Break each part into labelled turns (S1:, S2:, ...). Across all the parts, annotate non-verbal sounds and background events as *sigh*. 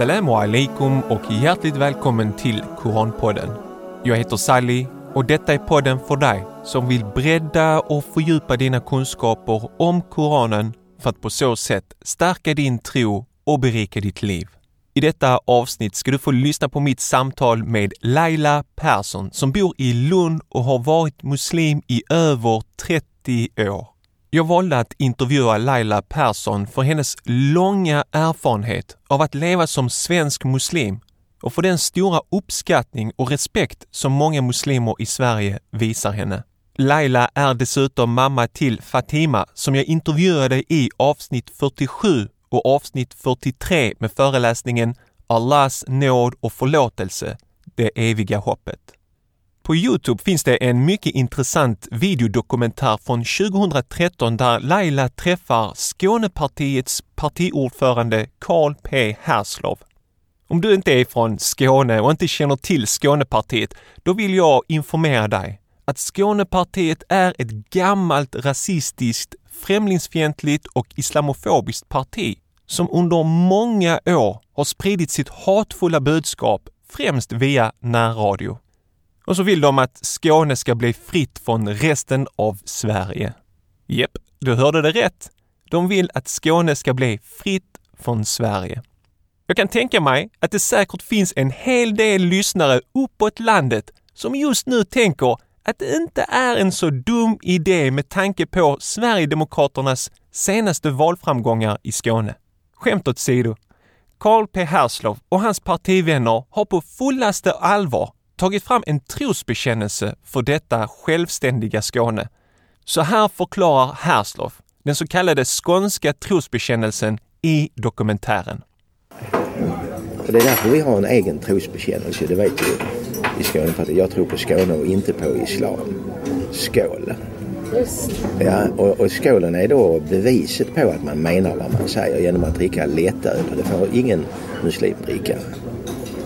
S1: Assalamu alaikum och hjärtligt välkommen till Koranpodden. Jag heter Sally och detta är podden för dig som vill bredda och fördjupa dina kunskaper om Koranen för att på så sätt stärka din tro och berika ditt liv. I detta avsnitt ska du få lyssna på mitt samtal med Laila Persson som bor i Lund och har varit muslim i över 30 år. Jag valde att intervjua Laila Persson för hennes långa erfarenhet av att leva som svensk muslim och för den stora uppskattning och respekt som många muslimer i Sverige visar henne. Laila är dessutom mamma till Fatima som jag intervjuade i avsnitt 47 och avsnitt 43 med föreläsningen Allahs nåd och förlåtelse, det eviga hoppet. På Youtube finns det en mycket intressant videodokumentär från 2013 där Laila träffar Skånepartiets partiordförande Carl P Herslov. Om du inte är från Skåne och inte känner till Skånepartiet, då vill jag informera dig att Skånepartiet är ett gammalt rasistiskt, främlingsfientligt och islamofobiskt parti som under många år har spridit sitt hatfulla budskap främst via närradio. Och så vill de att Skåne ska bli fritt från resten av Sverige. Jepp, du hörde det rätt. De vill att Skåne ska bli fritt från Sverige. Jag kan tänka mig att det säkert finns en hel del lyssnare uppåt landet som just nu tänker att det inte är en så dum idé med tanke på Sverigedemokraternas senaste valframgångar i Skåne. Skämt åsido. Carl P Herslow och hans partivänner har på fullaste allvar tagit fram en trosbekännelse för detta självständiga Skåne. Så här förklarar Herslov den så kallade skånska trosbekännelsen i dokumentären.
S2: Och det är därför vi har en egen trosbekännelse, det vet du i Skånepartiet. Jag tror på Skåne och inte på islam. Skål!
S3: Just
S2: Ja, och, och skålen är då beviset på att man menar vad man säger genom att dricka lättöl. Det får ingen muslim dricka.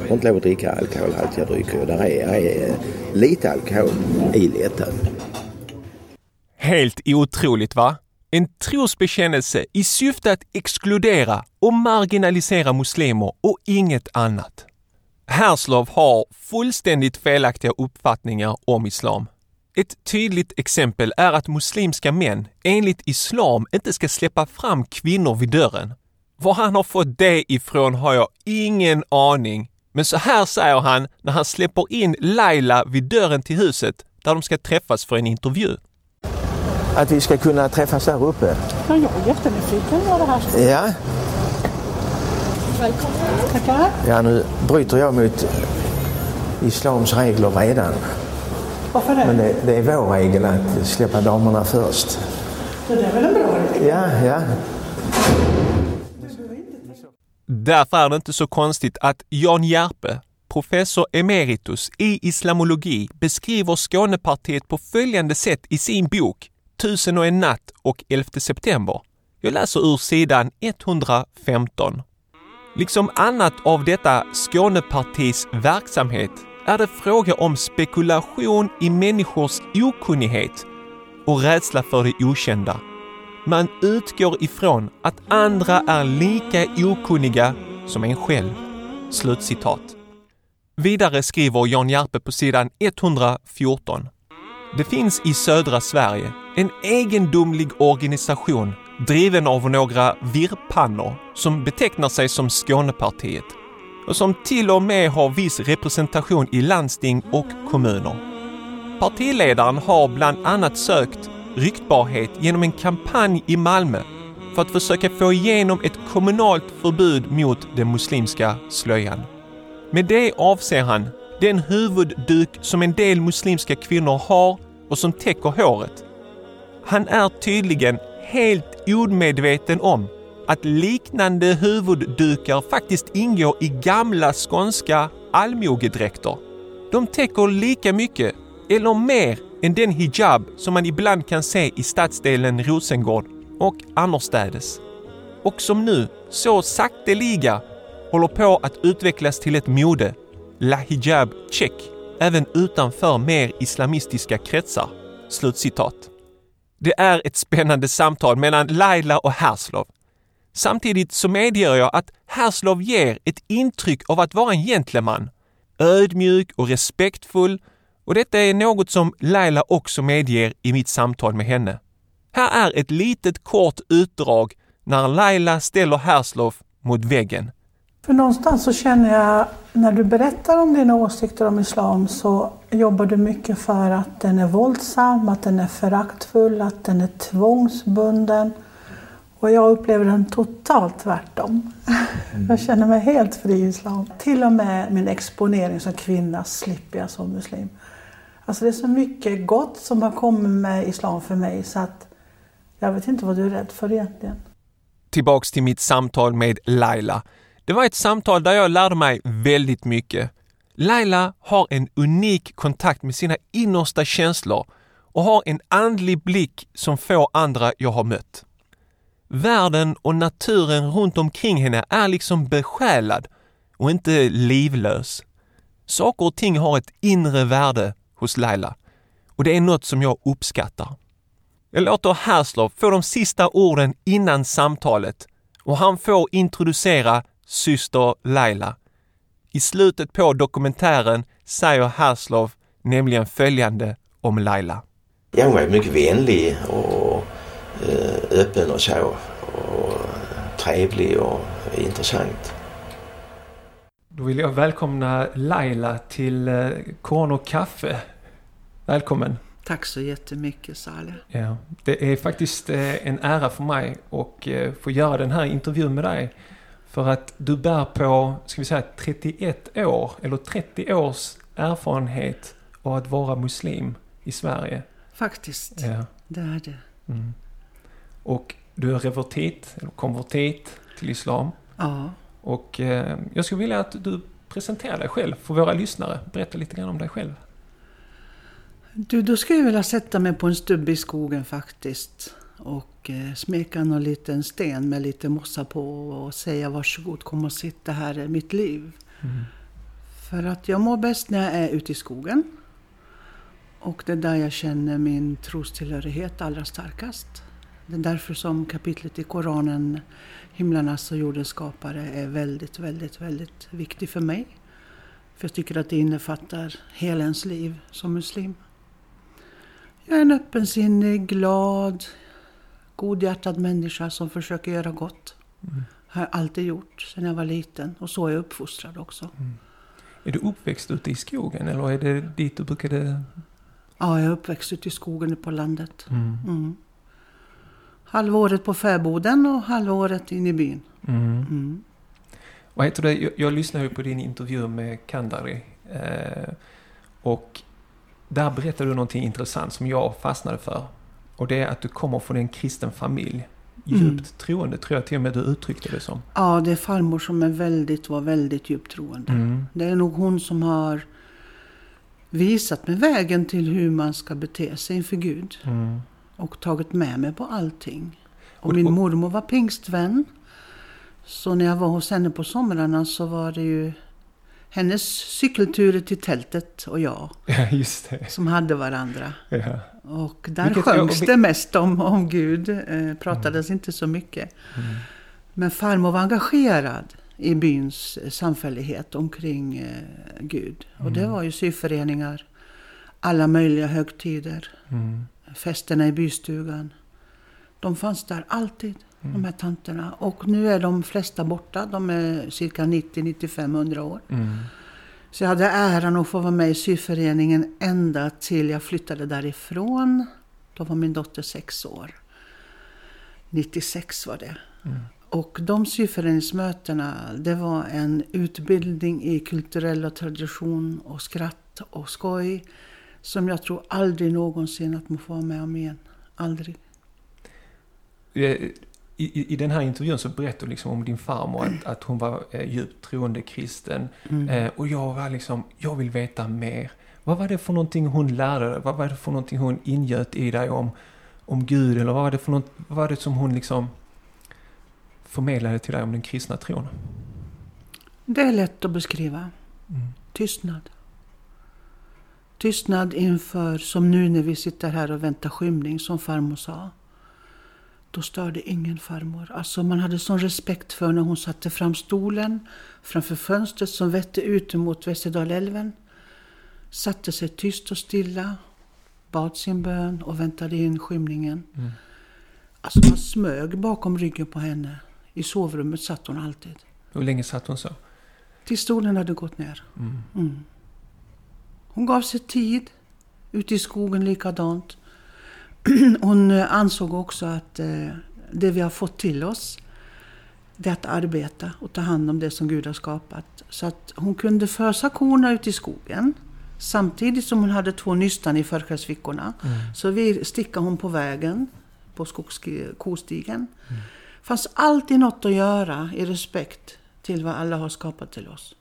S2: Får inte lov att dricka alkoholhaltiga drycker och där är, är eh, lite alkohol i lättöl.
S1: Helt otroligt va? En trosbekännelse i syfte att exkludera och marginalisera muslimer och inget annat. Herslov har fullständigt felaktiga uppfattningar om islam. Ett tydligt exempel är att muslimska män enligt islam inte ska släppa fram kvinnor vid dörren. Var han har fått det ifrån har jag ingen aning. Men så här säger han när han släpper in Laila vid dörren till huset där de ska träffas för en intervju.
S2: Att vi ska kunna träffas där uppe.
S3: Ja, jag är jättenyfiken på det här.
S2: Ja,
S3: Välkommen. Tackar.
S2: ja nu bryter jag mot islams regler redan.
S3: Varför det?
S2: Men det, det är vår regel att släppa damerna först.
S3: Det är väl en bra idé?
S2: Ja, ja.
S1: Därför är det inte så konstigt att Jan Järpe, professor emeritus i islamologi, beskriver Skånepartiet på följande sätt i sin bok Tusen och en natt och 11 september. Jag läser ur sidan 115. Liksom annat av detta Skånepartis verksamhet är det fråga om spekulation i människors okunnighet och rädsla för det okända. Man utgår ifrån att andra är lika okunniga som en själv. Slutcitat. Vidare skriver Jan Järpe på sidan 114. Det finns i södra Sverige en egendomlig organisation driven av några virrpannor som betecknar sig som Skånepartiet och som till och med har viss representation i landsting och kommuner. Partiledaren har bland annat sökt ryktbarhet genom en kampanj i Malmö för att försöka få igenom ett kommunalt förbud mot den muslimska slöjan. Med det avser han den huvudduk som en del muslimska kvinnor har och som täcker håret. Han är tydligen helt omedveten om att liknande huvuddukar faktiskt ingår i gamla skånska allmogedräkter. De täcker lika mycket, eller mer, än den hijab som man ibland kan se i stadsdelen Rosengård och annorstädes. Och som nu, så sakteliga, håller på att utvecklas till ett mode, la hijab check, även utanför mer islamistiska kretsar. Slutcitat. Det är ett spännande samtal mellan Laila och Herslov. Samtidigt så medger jag att Herslov ger ett intryck av att vara en gentleman. Ödmjuk och respektfull och detta är något som Laila också medger i mitt samtal med henne. Här är ett litet kort utdrag när Laila ställer Herslov mot väggen.
S3: För någonstans så känner jag, när du berättar om dina åsikter om islam så jobbar du mycket för att den är våldsam, att den är föraktfull, att den är tvångsbunden. Och jag upplever den totalt tvärtom. Mm. Jag känner mig helt fri i islam. Till och med min exponering som kvinna slipper jag som muslim. Alltså det är så mycket gott som har kommit med islam för mig så att jag vet inte vad du är rädd för egentligen.
S1: Tillbaks till mitt samtal med Laila. Det var ett samtal där jag lärde mig väldigt mycket. Laila har en unik kontakt med sina innersta känslor och har en andlig blick som få andra jag har mött. Världen och naturen runt omkring henne är liksom besjälad och inte livlös. Saker och ting har ett inre värde hos Laila och det är något som jag uppskattar. Jag låter Herslov få de sista orden innan samtalet och han får introducera syster Laila. I slutet på dokumentären säger Herslov nämligen följande om Laila.
S2: Ja, hon var mycket vänlig och eh, öppen och så. Och trevlig och intressant.
S1: Då vill jag välkomna Laila till eh, Korn och kaffe. Välkommen!
S3: Tack så jättemycket Saleh.
S1: Ja, det är faktiskt eh, en ära för mig att eh, få göra den här intervjun med dig. För att du bär på, ska vi säga 31 år, eller 30 års erfarenhet av att vara muslim i Sverige.
S3: Faktiskt, ja. det är det. Mm.
S1: Och du är revertit, eller konvertit till islam.
S3: Ja.
S1: Och eh, jag skulle vilja att du presenterar dig själv för våra lyssnare. Berätta lite grann om dig själv.
S3: Du, då skulle jag vilja sätta mig på en stubbe i skogen faktiskt. Och eh, smeka någon liten sten med lite mossa på och säga varsågod kom och sitt, det här är mitt liv. Mm. För att jag mår bäst när jag är ute i skogen. Och det är där jag känner min trostillhörighet allra starkast. Det är därför som kapitlet i Koranen, himlarnas och jordens skapare, är väldigt, väldigt, väldigt viktigt för mig. För jag tycker att det innefattar hela ens liv som muslim. Jag är en öppensinnig, glad, godhjärtad människa som försöker göra gott. Mm. Har jag alltid gjort sedan jag var liten och så är jag uppfostrad också. Mm.
S1: Är du uppväxt ute i skogen eller är det dit du brukade...
S3: Ja, jag är uppväxt ute i skogen på landet. Mm. Mm. Halvåret på fäboden och halvåret in i byn. Mm.
S1: Mm. Vad heter det? Jag, jag lyssnade på din intervju med Kandari. Eh, och där berättar du någonting intressant som jag fastnade för. Och det är att du kommer från en kristen familj. Djupt mm. troende tror jag till och med du uttryckte det som.
S3: Ja, det är farmor som är väldigt, var väldigt djupt troende. Mm. Det är nog hon som har visat mig vägen till hur man ska bete sig inför Gud. Mm. Och tagit med mig på allting. Och, och min mormor var pingstvän. Så när jag var hos henne på somrarna så var det ju hennes cykelturer till tältet och jag.
S1: Ja, just det.
S3: Som hade varandra. Ja. Och där Vilket sjöngs jag... det mest om, om Gud. Eh, pratades mm. inte så mycket. Mm. Men farmor var engagerad i byns samfällighet omkring eh, Gud. Mm. Och det mm. var ju syföreningar, alla möjliga högtider, mm. festerna i bystugan. De fanns där alltid, mm. de här tanterna. Och nu är de flesta borta. De är cirka 90-95-100 år. Mm. Så jag hade äran att få vara med i syföreningen ända till jag flyttade därifrån. Då var min dotter sex år. 96 var det. Mm. Och de syföreningsmötena, det var en utbildning i kulturell och tradition och skratt och skoj. Som jag tror aldrig någonsin att man får vara med om igen. Aldrig.
S1: I, i, den här intervjun så berättar du liksom om din farmor, att, att hon var eh, djupt troende kristen. Mm. Eh, och jag var liksom, jag vill veta mer. Vad var det för någonting hon lärde dig? Vad var det för någonting hon ingöt i dig om, om Gud? Eller vad var det för något, vad var det som hon liksom förmedlade till dig om den kristna tron?
S3: Det är lätt att beskriva. Mm. Tystnad. Tystnad inför, som nu när vi sitter här och väntar skymning, som farmor sa. Då störde ingen farmor. Alltså man hade sån respekt för när hon satte fram stolen framför fönstret som vette ut mot Västerdalälven. Satte sig tyst och stilla, bad sin bön och väntade in skymningen.
S1: Mm.
S3: Alltså man smög bakom ryggen på henne. I sovrummet satt hon alltid.
S1: Hur länge satt hon så?
S3: Tills stolen hade gått ner.
S1: Mm.
S3: Mm. Hon gav sig tid. Ute i skogen likadant. *clears throat* Hon eh, ansåg också att eh, det vi har fått till oss, det är att arbeta och ta hand om det som Gud har skapat. Så att hon kunde fösa korna ut i skogen. Samtidigt som hon hade två nystan i förklädesfickorna.
S1: Mm.
S3: Så vi stickade hon på vägen, på kostigen. fanns alltid något att göra i respekt till vad alla har skapat till oss.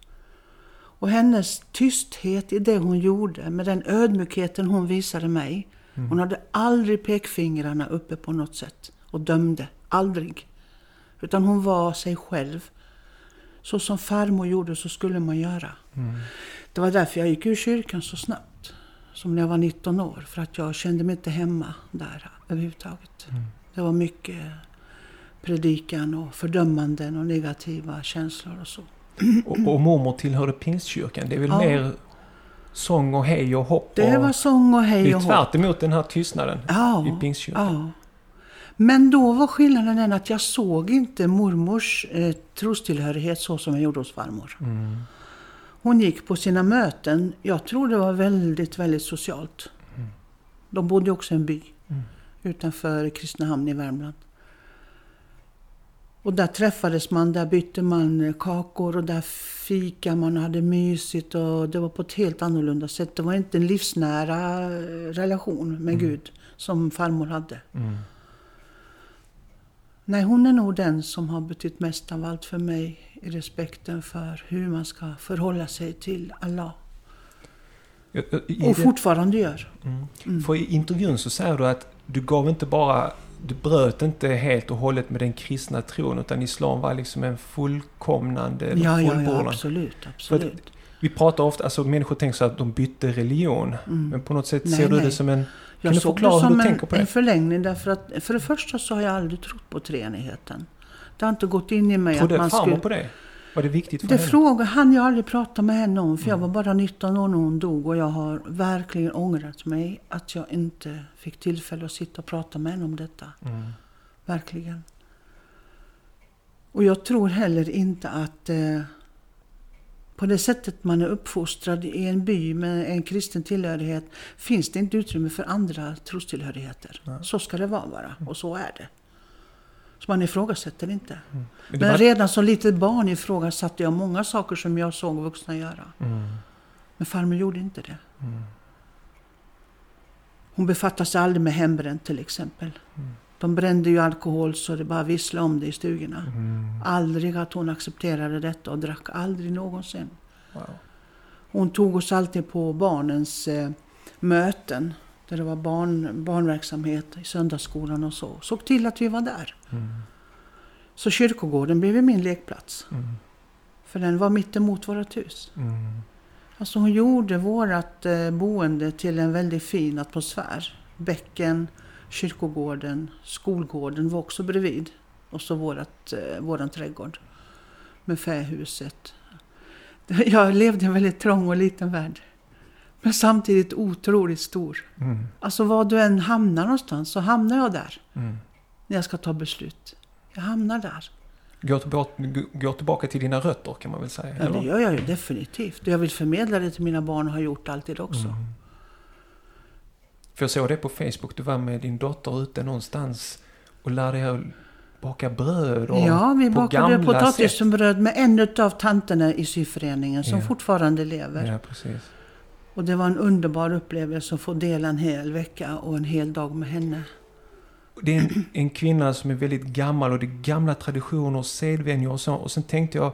S3: Och hennes tysthet i det hon gjorde, med den ödmjukheten hon visade mig. Hon hade aldrig pekfingrarna uppe på något sätt och dömde. Aldrig. Utan hon var sig själv. Så som farmor gjorde så skulle man göra.
S1: Mm.
S3: Det var därför jag gick ur kyrkan så snabbt. Som när jag var 19 år. För att jag kände mig inte hemma där överhuvudtaget.
S1: Mm.
S3: Det var mycket predikan och fördömanden och negativa känslor och så.
S1: Och, och mormor tillhörde pingstkyrkan. Det är väl
S3: Ja.
S1: mer sång och hej och hopp?
S3: Det var sång och
S1: det
S3: hej och hopp.
S1: tvärt emot den här tystnaden
S3: Ja,
S1: i pingstkyrkan.
S3: ja. Men då var skillnaden den att jag såg inte mormors eh, trostillhörighet så som jag gjorde hos farmor.
S1: Mm.
S3: Hon gick på sina möten. Jag tror det var väldigt, väldigt socialt.
S1: Mm.
S3: De bodde också i en by
S1: Mm.
S3: utanför Kristinehamn i Värmland. Och där träffades man, där bytte man eh, kakor och där fika man hade mysigt och det var på ett helt annorlunda sätt. Det var inte en livsnära eh, relation med Gud som farmor hade.
S1: Mm.
S3: Nej, hon är nog den som har betytt mest av allt för mig i respekten för hur man ska förhålla sig till Allah. Och fortfarande gör.
S1: Mm. För i intervjun så säger du att du gav inte bara... Du bröt inte helt och hållet med den kristna tron utan islam var liksom en fullkomnande, eller
S3: Ja, ja, ja,
S1: fullbordan.
S3: absolut. absolut.
S1: Vi pratar ofta, alltså människor tänker så att de bytte religion.
S3: Mm.
S1: Men på något sätt
S3: Nej,
S1: ser du
S3: nej.
S1: det som en... Kan
S3: Jag
S1: du
S3: såg
S1: förklara hur du
S3: en,
S1: tänker på det?
S3: en förlängning därför att för det första så har jag aldrig trott på treenigheten. Det har inte gått in i mig
S1: Trodde
S3: att man
S1: farmor
S3: skulle...
S1: på det? Var det viktigt för
S3: Det
S1: henne?
S3: fråga hann jag aldrig prata med henne om för jag
S1: Mm.
S3: var bara 19 år när hon dog och jag har verkligen ångrat mig att jag inte fick tillfälle att sitta och prata med henne om detta.
S1: Mm.
S3: Verkligen. Och jag tror heller inte att eh, på det sättet man är uppfostrad i en by med en kristen tillhörighet finns det inte utrymme för andra trostillhörigheter.
S1: Nej.
S3: Så ska det vara bara, och så är det. Så man ifrågasätter inte.
S1: Men det
S3: Men
S1: var-
S3: redan som litet barn ifrågasatte jag många saker som jag såg vuxna göra.
S1: Mm.
S3: Men farmor gjorde inte det.
S1: Mm.
S3: Hon befattade sig aldrig med hembränt till exempel.
S1: Mm.
S3: De brände ju alkohol så det bara visslade om det i stugorna.
S1: Mm.
S3: Aldrig att hon accepterade detta och drack aldrig någonsin.
S1: Wow.
S3: Hon tog oss alltid på barnens eh, möten. Där det var barn, barnverksamhet i söndagsskolan och så. Såg till att vi var där.
S1: Mm.
S3: Så kyrkogården blev min lekplats.
S1: Mm.
S3: För den var mitt emot vårt hus.
S1: Mm.
S3: Alltså hon gjorde vårt eh, boende till en väldigt fin atmosfär. Bäcken, kyrkogården, skolgården var också bredvid. Och så vårat, eh, våran trädgård med fähuset. *laughs* Jag levde i en väldigt trång och liten värld. Men samtidigt otroligt stor.
S1: Mm.
S3: Alltså var du än hamnar någonstans så hamnar jag där.
S1: Mm.
S3: När jag ska ta beslut. Jag hamnar där.
S1: Går, tillbaka, går tillbaka till dina rötter kan man väl säga?
S3: Ja, det
S1: eller?
S3: gör jag ju definitivt. Och jag vill förmedla det till mina barn och har gjort alltid också.
S1: Mm. För jag såg det på Facebook. Du var med din dotter ute någonstans och lärde er baka bröd och
S3: Ja, vi
S1: på
S3: bakade potatisbröd med en av tanterna i syföreningen som
S1: Ja.
S3: fortfarande lever.
S1: Ja, precis.
S3: Och det var en underbar upplevelse att få dela en hel vecka och en hel dag med henne.
S1: Det är en, en kvinna som är väldigt gammal och det är gamla traditioner och sedvänjor och så. Och sen tänkte jag,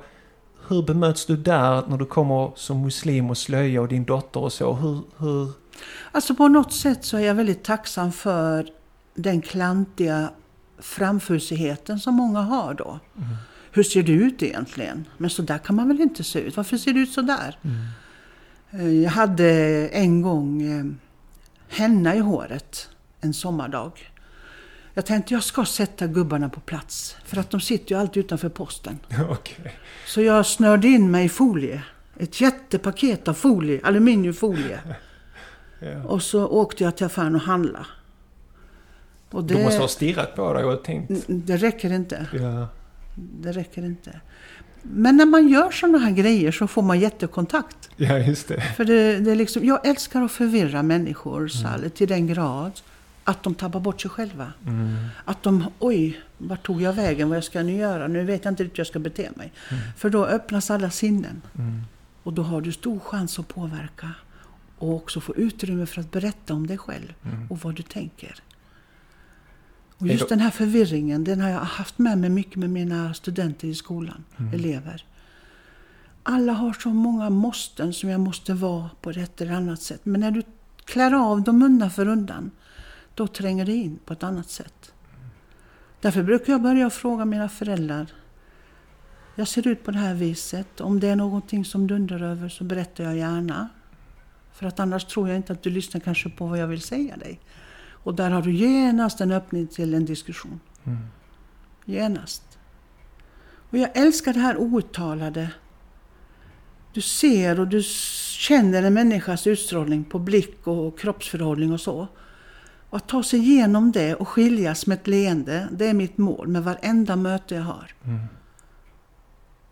S1: hur bemöts du där när du kommer som muslim och slöja och din dotter och så? Hur, hur...
S3: Alltså på något sätt så är jag väldigt tacksam för den klantiga framfusigheten som många har då.
S1: Mm.
S3: Hur ser du ut egentligen? Men så där kan man väl inte se ut? Varför ser du ut så där?
S1: Mm.
S3: Eh, Jag hade en gång eh, henna i håret en sommardag. Jag tänkte jag ska sätta gubbarna på plats. För att de sitter ju alltid utanför posten. *laughs*
S1: Okej.
S3: Så jag snörde in mig i folie. Ett jättepaket av folie, aluminiumfolie. *laughs*
S1: Ja.
S3: Och så åkte jag till affären och handlade. Och
S1: De måste ha
S3: det,
S1: stirrat på dig och tänkt...
S3: det räcker inte.
S1: Ja.
S3: Det räcker inte. Men när man gör sådana här grejer så får man jättekontakt.
S1: ja, just det.
S3: För det, det är liksom, jag älskar att förvirra människor Sally, till den grad att de tappar bort sig själva.
S1: Mm.
S3: Att de, oj, vart tog jag vägen? Vad jag ska nu göra? Nu vet jag inte hur jag ska bete mig. För då öppnas alla sinnen.
S1: Mm.
S3: Och då har du stor chans att påverka. Och också få utrymme för att berätta om dig själv och vad du tänker. Och just den här förvirringen, den har jag haft med mig mycket med mina studenter i skolan, elever. Alla har så många måsten som jag måste vara på ett eller annat sätt. Men när du klär av dem undan för undan, då tränger det in på ett annat sätt. Därför brukar jag börja fråga mina föräldrar. Jag ser ut på det här viset. Om det är någonting som du undrar över så berättar jag gärna. För att annars tror jag inte att du lyssnar kanske på vad jag vill säga dig. Och där har du genast en öppning till en diskussion.
S1: Mm.
S3: Genast. Och jag älskar det här outtalade. Du ser och du känner en människas utstrålning på blick och kroppsförhållning och så. Och att ta sig igenom det och skiljas med ett leende, det är mitt mål med varenda möte jag har.
S1: Mm.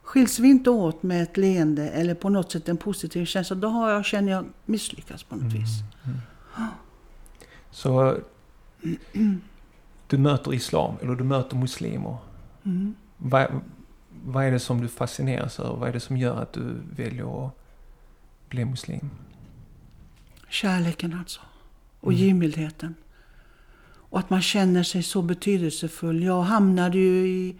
S3: Skiljs vi inte åt med ett leende eller på något sätt en positiv känsla, då har jag, känner jag misslyckats på något vis.
S1: Så du möter islam, eller du möter muslimer.
S3: Mm.
S1: Vad, vad är det som du fascineras över? Vad är det som gör att du väljer att bli muslim?
S3: Kärleken alltså. Och
S1: Mm.
S3: givmildheten. Och att man känner sig så betydelsefull. Jag hamnade ju i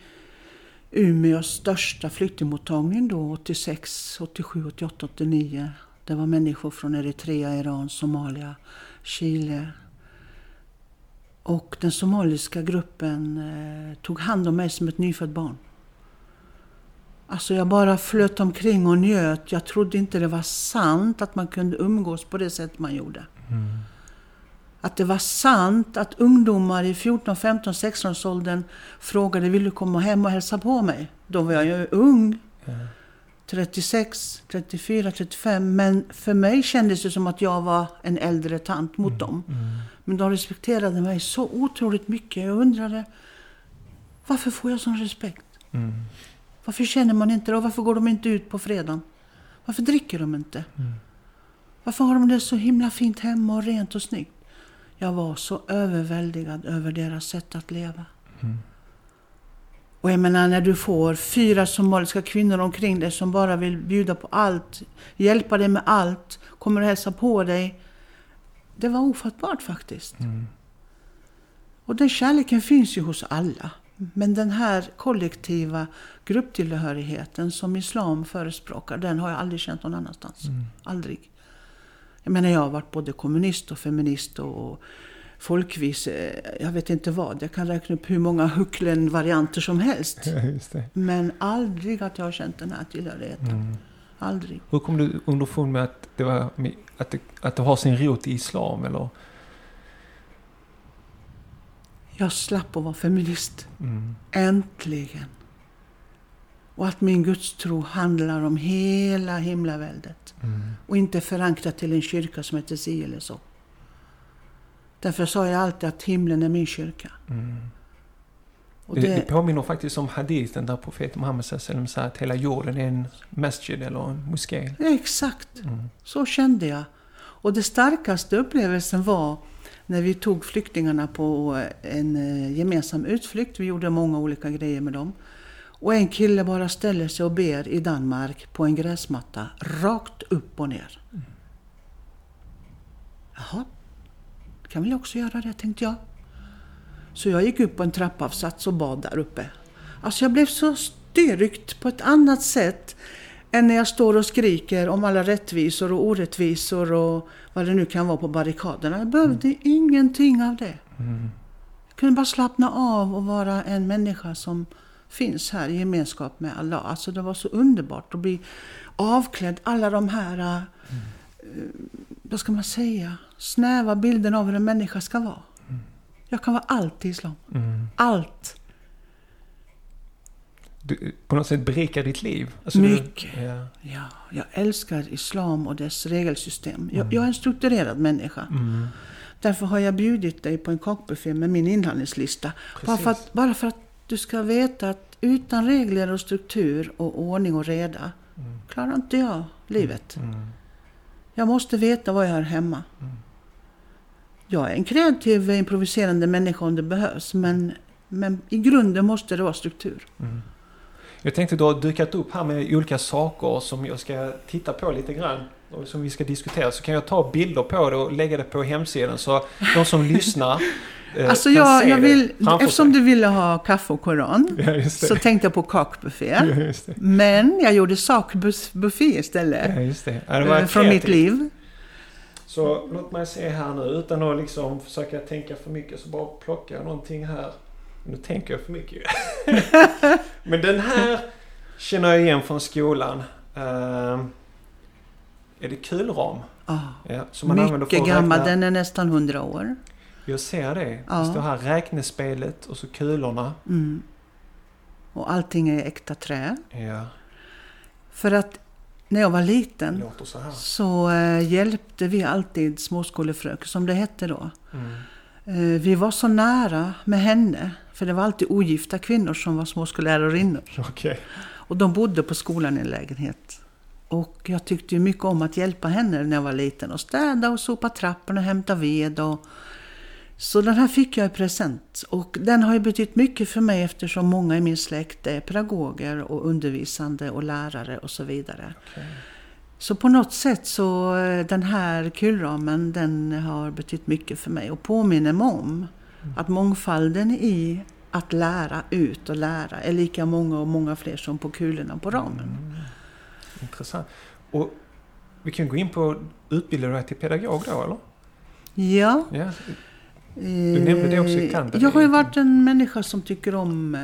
S3: Umeås största flyktingmottagning då, 86, 87, 88, 89. Det var människor från Eritrea, Iran, Somalia, Chile. Och den somaliska gruppen eh, tog hand om mig som ett nyfött barn. Alltså jag bara flöt omkring och njöt. Jag trodde inte det var sant att man kunde umgås på det sätt man gjorde. Att det var sant att ungdomar i 14, 15, 16 års åldern frågade vill du komma hem och hälsa på mig? Då var jag ju ung. 36, 34, 35. Men för mig kändes det som att jag var en äldre tant mot dem. Men de respekterade mig så otroligt mycket. Jag undrade varför får jag sån respekt?
S1: Mm.
S3: Varför känner man inte det? Och varför går de inte ut på fredagen? Varför dricker de inte? Varför har de det så himla fint hemma och rent och snyggt? Jag var så överväldigad över deras sätt att leva. Och jag menar när du får fyra somaliska kvinnor omkring dig som bara vill bjuda på allt, hjälpa dig med allt, kommer och hälsa på dig. Det var ofattbart faktiskt.
S1: Mm.
S3: Och den kärleken finns ju hos alla. Men den här kollektiva grupptillhörigheten som islam förespråkar, den har jag aldrig känt någon annanstans. Aldrig. Jag menar, jag har varit både kommunist och feminist och folkvis, eh, jag vet inte vad. Jag kan räkna upp hur många hucklen-varianter som helst. *laughs* Men aldrig att jag har känt den här tillhörigheten.
S1: Mm.
S3: Aldrig.
S1: Hur kom du underfund med att det, var, att, det, att det har sin rot i islam? Eller?
S3: Jag slapp att vara feminist.
S1: Mm.
S3: Äntligen. Och att min gudstro handlar om hela himlaväldet.
S1: Mm.
S3: Och inte förankrat till en kyrka som heter si eller så. Därför sa jag alltid att himlen är min kyrka.
S1: Mm.
S3: Och
S1: Det, det
S3: det,
S1: påminner faktiskt om hadithen där profeten Muhammed sallam sa att hela jorden är en masjid eller en moské.
S3: exakt,
S1: Mm.
S3: så kände jag. Och det starkaste upplevelsen var när vi tog flyktingarna på en eh, gemensam utflykt. Vi gjorde många olika grejer med dem. Och en kille bara ställer sig och ber i Danmark på en gräsmatta, rakt upp och ner. Jaha, kan väl också göra det, tänkte jag. Så jag gick upp på en trappavsats och bad där uppe. Alltså jag blev så styrkt på ett annat sätt än när jag står och skriker om alla rättvisor och orättvisor och vad det nu kan vara på barrikaderna. Jag behövde ingenting av det.
S1: Mm.
S3: Jag kunde bara slappna av och vara en människa som finns här i gemenskap med Allah. Alltså det var så underbart att bli avklädd alla de här, eh, vad ska man säga, snäva bilderna av hur en människa ska vara. Jag kan vara allt i islam.
S1: Mm.
S3: Allt.
S1: Du, på något sätt berikar ditt liv. Alltså
S3: Mycket.
S1: Du, ja.
S3: Ja, jag älskar islam och dess regelsystem. Jag, jag är en strukturerad människa.
S1: Mm.
S3: Därför har jag bjudit dig på en kakbuffé med min inhandlingslista. Bara för, att, bara för att du ska veta att utan regler och struktur och ordning och reda
S1: Mm.
S3: klarar inte jag livet.
S1: Mm.
S3: Jag måste veta var jag hör hemma. Jag är en kreativ, improviserande människa om det behövs. Men, men i grunden måste det vara struktur.
S1: Mm. Jag tänkte du har dukat upp här med olika saker som jag ska titta på lite grann. Och som vi ska diskutera. Så kan jag ta bilder på det och lägga det på hemsidan. Så de som *laughs* lyssnar
S3: Alltså
S1: kan
S3: jag, jag vill, eftersom
S1: sig.
S3: du ville ha kaffe och koran. *laughs*
S1: Ja.
S3: Så tänkte jag på kakbuffé.
S1: Ja.
S3: Men jag gjorde sakbuffé istället.
S1: Ja, just det. Ja, det var
S3: eh, från mitt liv.
S1: Så låt mig se här nu utan att liksom försöka tänka för mycket så bara plockar jag någonting här. Nu tänker jag för mycket ju. *laughs* Men den här känner jag igen från skolan. Ehm, är det kulram?
S3: Ah,
S1: Ja, som man
S3: mycket gammal, den är nästan hundra år.
S1: Jag ser det.
S3: Ja.
S1: Det står här räknespelet och så kulorna.
S3: Mm. Och allting är äkta trä.
S1: Ja,
S3: För att när jag var liten
S1: så
S3: så eh, hjälpte vi alltid småskolefröken, som det hette då.
S1: Mm.
S3: Eh, vi var så nära med henne, för det var alltid ogifta kvinnor som var småskollärarinnor. *laughs*
S1: Okej.
S3: Och de bodde på skolan i en lägenhet. Och jag tyckte ju mycket om att hjälpa henne när jag var liten. Och städa och sopa trapporna och hämta ved. Och... Så den här fick jag i present. Och den har ju betytt mycket för mig eftersom många i min släkt är pedagoger och undervisande och lärare och så vidare.
S1: Okej.
S3: Så på något sätt så eh, den här kulramen den har betytt mycket för mig och påminner mig om att mångfalden i att lära ut och lära är lika många och många fler som på kulorna på ramen.
S1: Mm. Intressant. Och vi kan gå in på utbildar du dig till pedagog då eller?
S3: Ja.
S1: Ja.
S3: Du
S1: nämnde det också i Canberra.
S3: Jag har ju varit en människa som tycker om eh,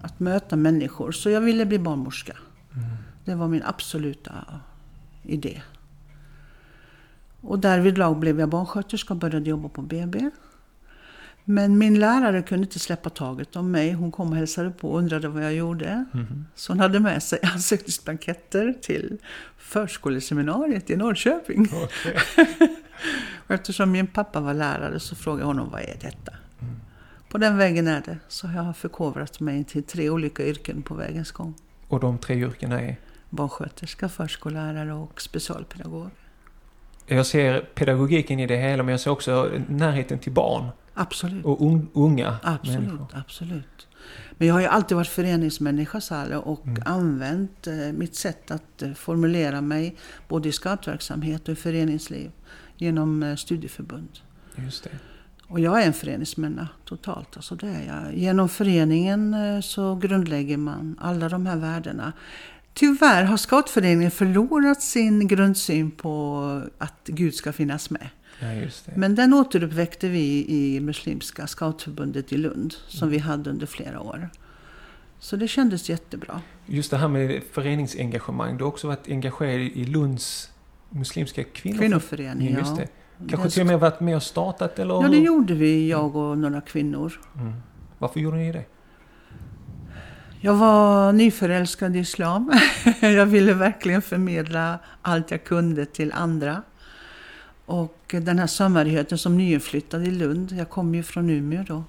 S3: att möta människor. Så jag ville bli barnmorska.
S1: Mm.
S3: Det var min absoluta idé. Och därvidlag blev jag barnsköterska och började jobba på BB. Men min lärare kunde inte släppa taget om mig. Hon kom och hälsade på och undrade vad jag gjorde.
S1: Mhm.
S3: Så hon hade med sig *laughs* ansökningsblanketter till förskoleseminariet i Norrköping.
S1: Okej. *laughs*
S3: Och eftersom min pappa var lärare så frågade jag honom vad är detta?
S1: Mm.
S3: På den vägen är det. Så jag har förkovrat mig till tre olika yrken på vägens gång.
S1: Och de tre yrkena är?
S3: Barnsköterska, förskollärare och specialpedagog.
S1: Jag ser pedagogiken i det hela men jag ser också närheten till barn
S3: Absolut.
S1: och un- unga
S3: Absolut,
S1: människor.
S3: absolut. Men jag har ju alltid varit föreningsmänniska Salle, och
S1: Mm.
S3: använt eh, mitt sätt att eh, formulera mig både i scoutverksamhet och i föreningsliv genom eh, studieförbund.
S1: Just det.
S3: Och jag är en föreningsmänniska totalt. Alltså det är jag. Genom föreningen eh, så grundlägger man alla de här värdena. Tyvärr har scoutföreningen förlorat sin grundsyn på att Gud ska finnas med.
S1: Ja, just det.
S3: Men den återuppväckte vi i Muslimska scoutförbundet i Lund, som vi hade under flera år. Så det kändes jättebra.
S1: Just det här med föreningsengagemang. Du har också varit engagerad i Lunds muslimska kvinnor.
S3: Kvinnoförening,
S1: Just det. Kanske till och med varit med och startat eller?
S3: Ja, det gjorde vi, jag och några kvinnor.
S1: Mm. Varför gjorde ni det?
S3: Jag var nyförälskad i islam. *laughs* jag ville verkligen förmedla allt jag kunde till andra. Och den här samhörigheten som nyinflyttad i Lund, jag kom ju från Umeå då.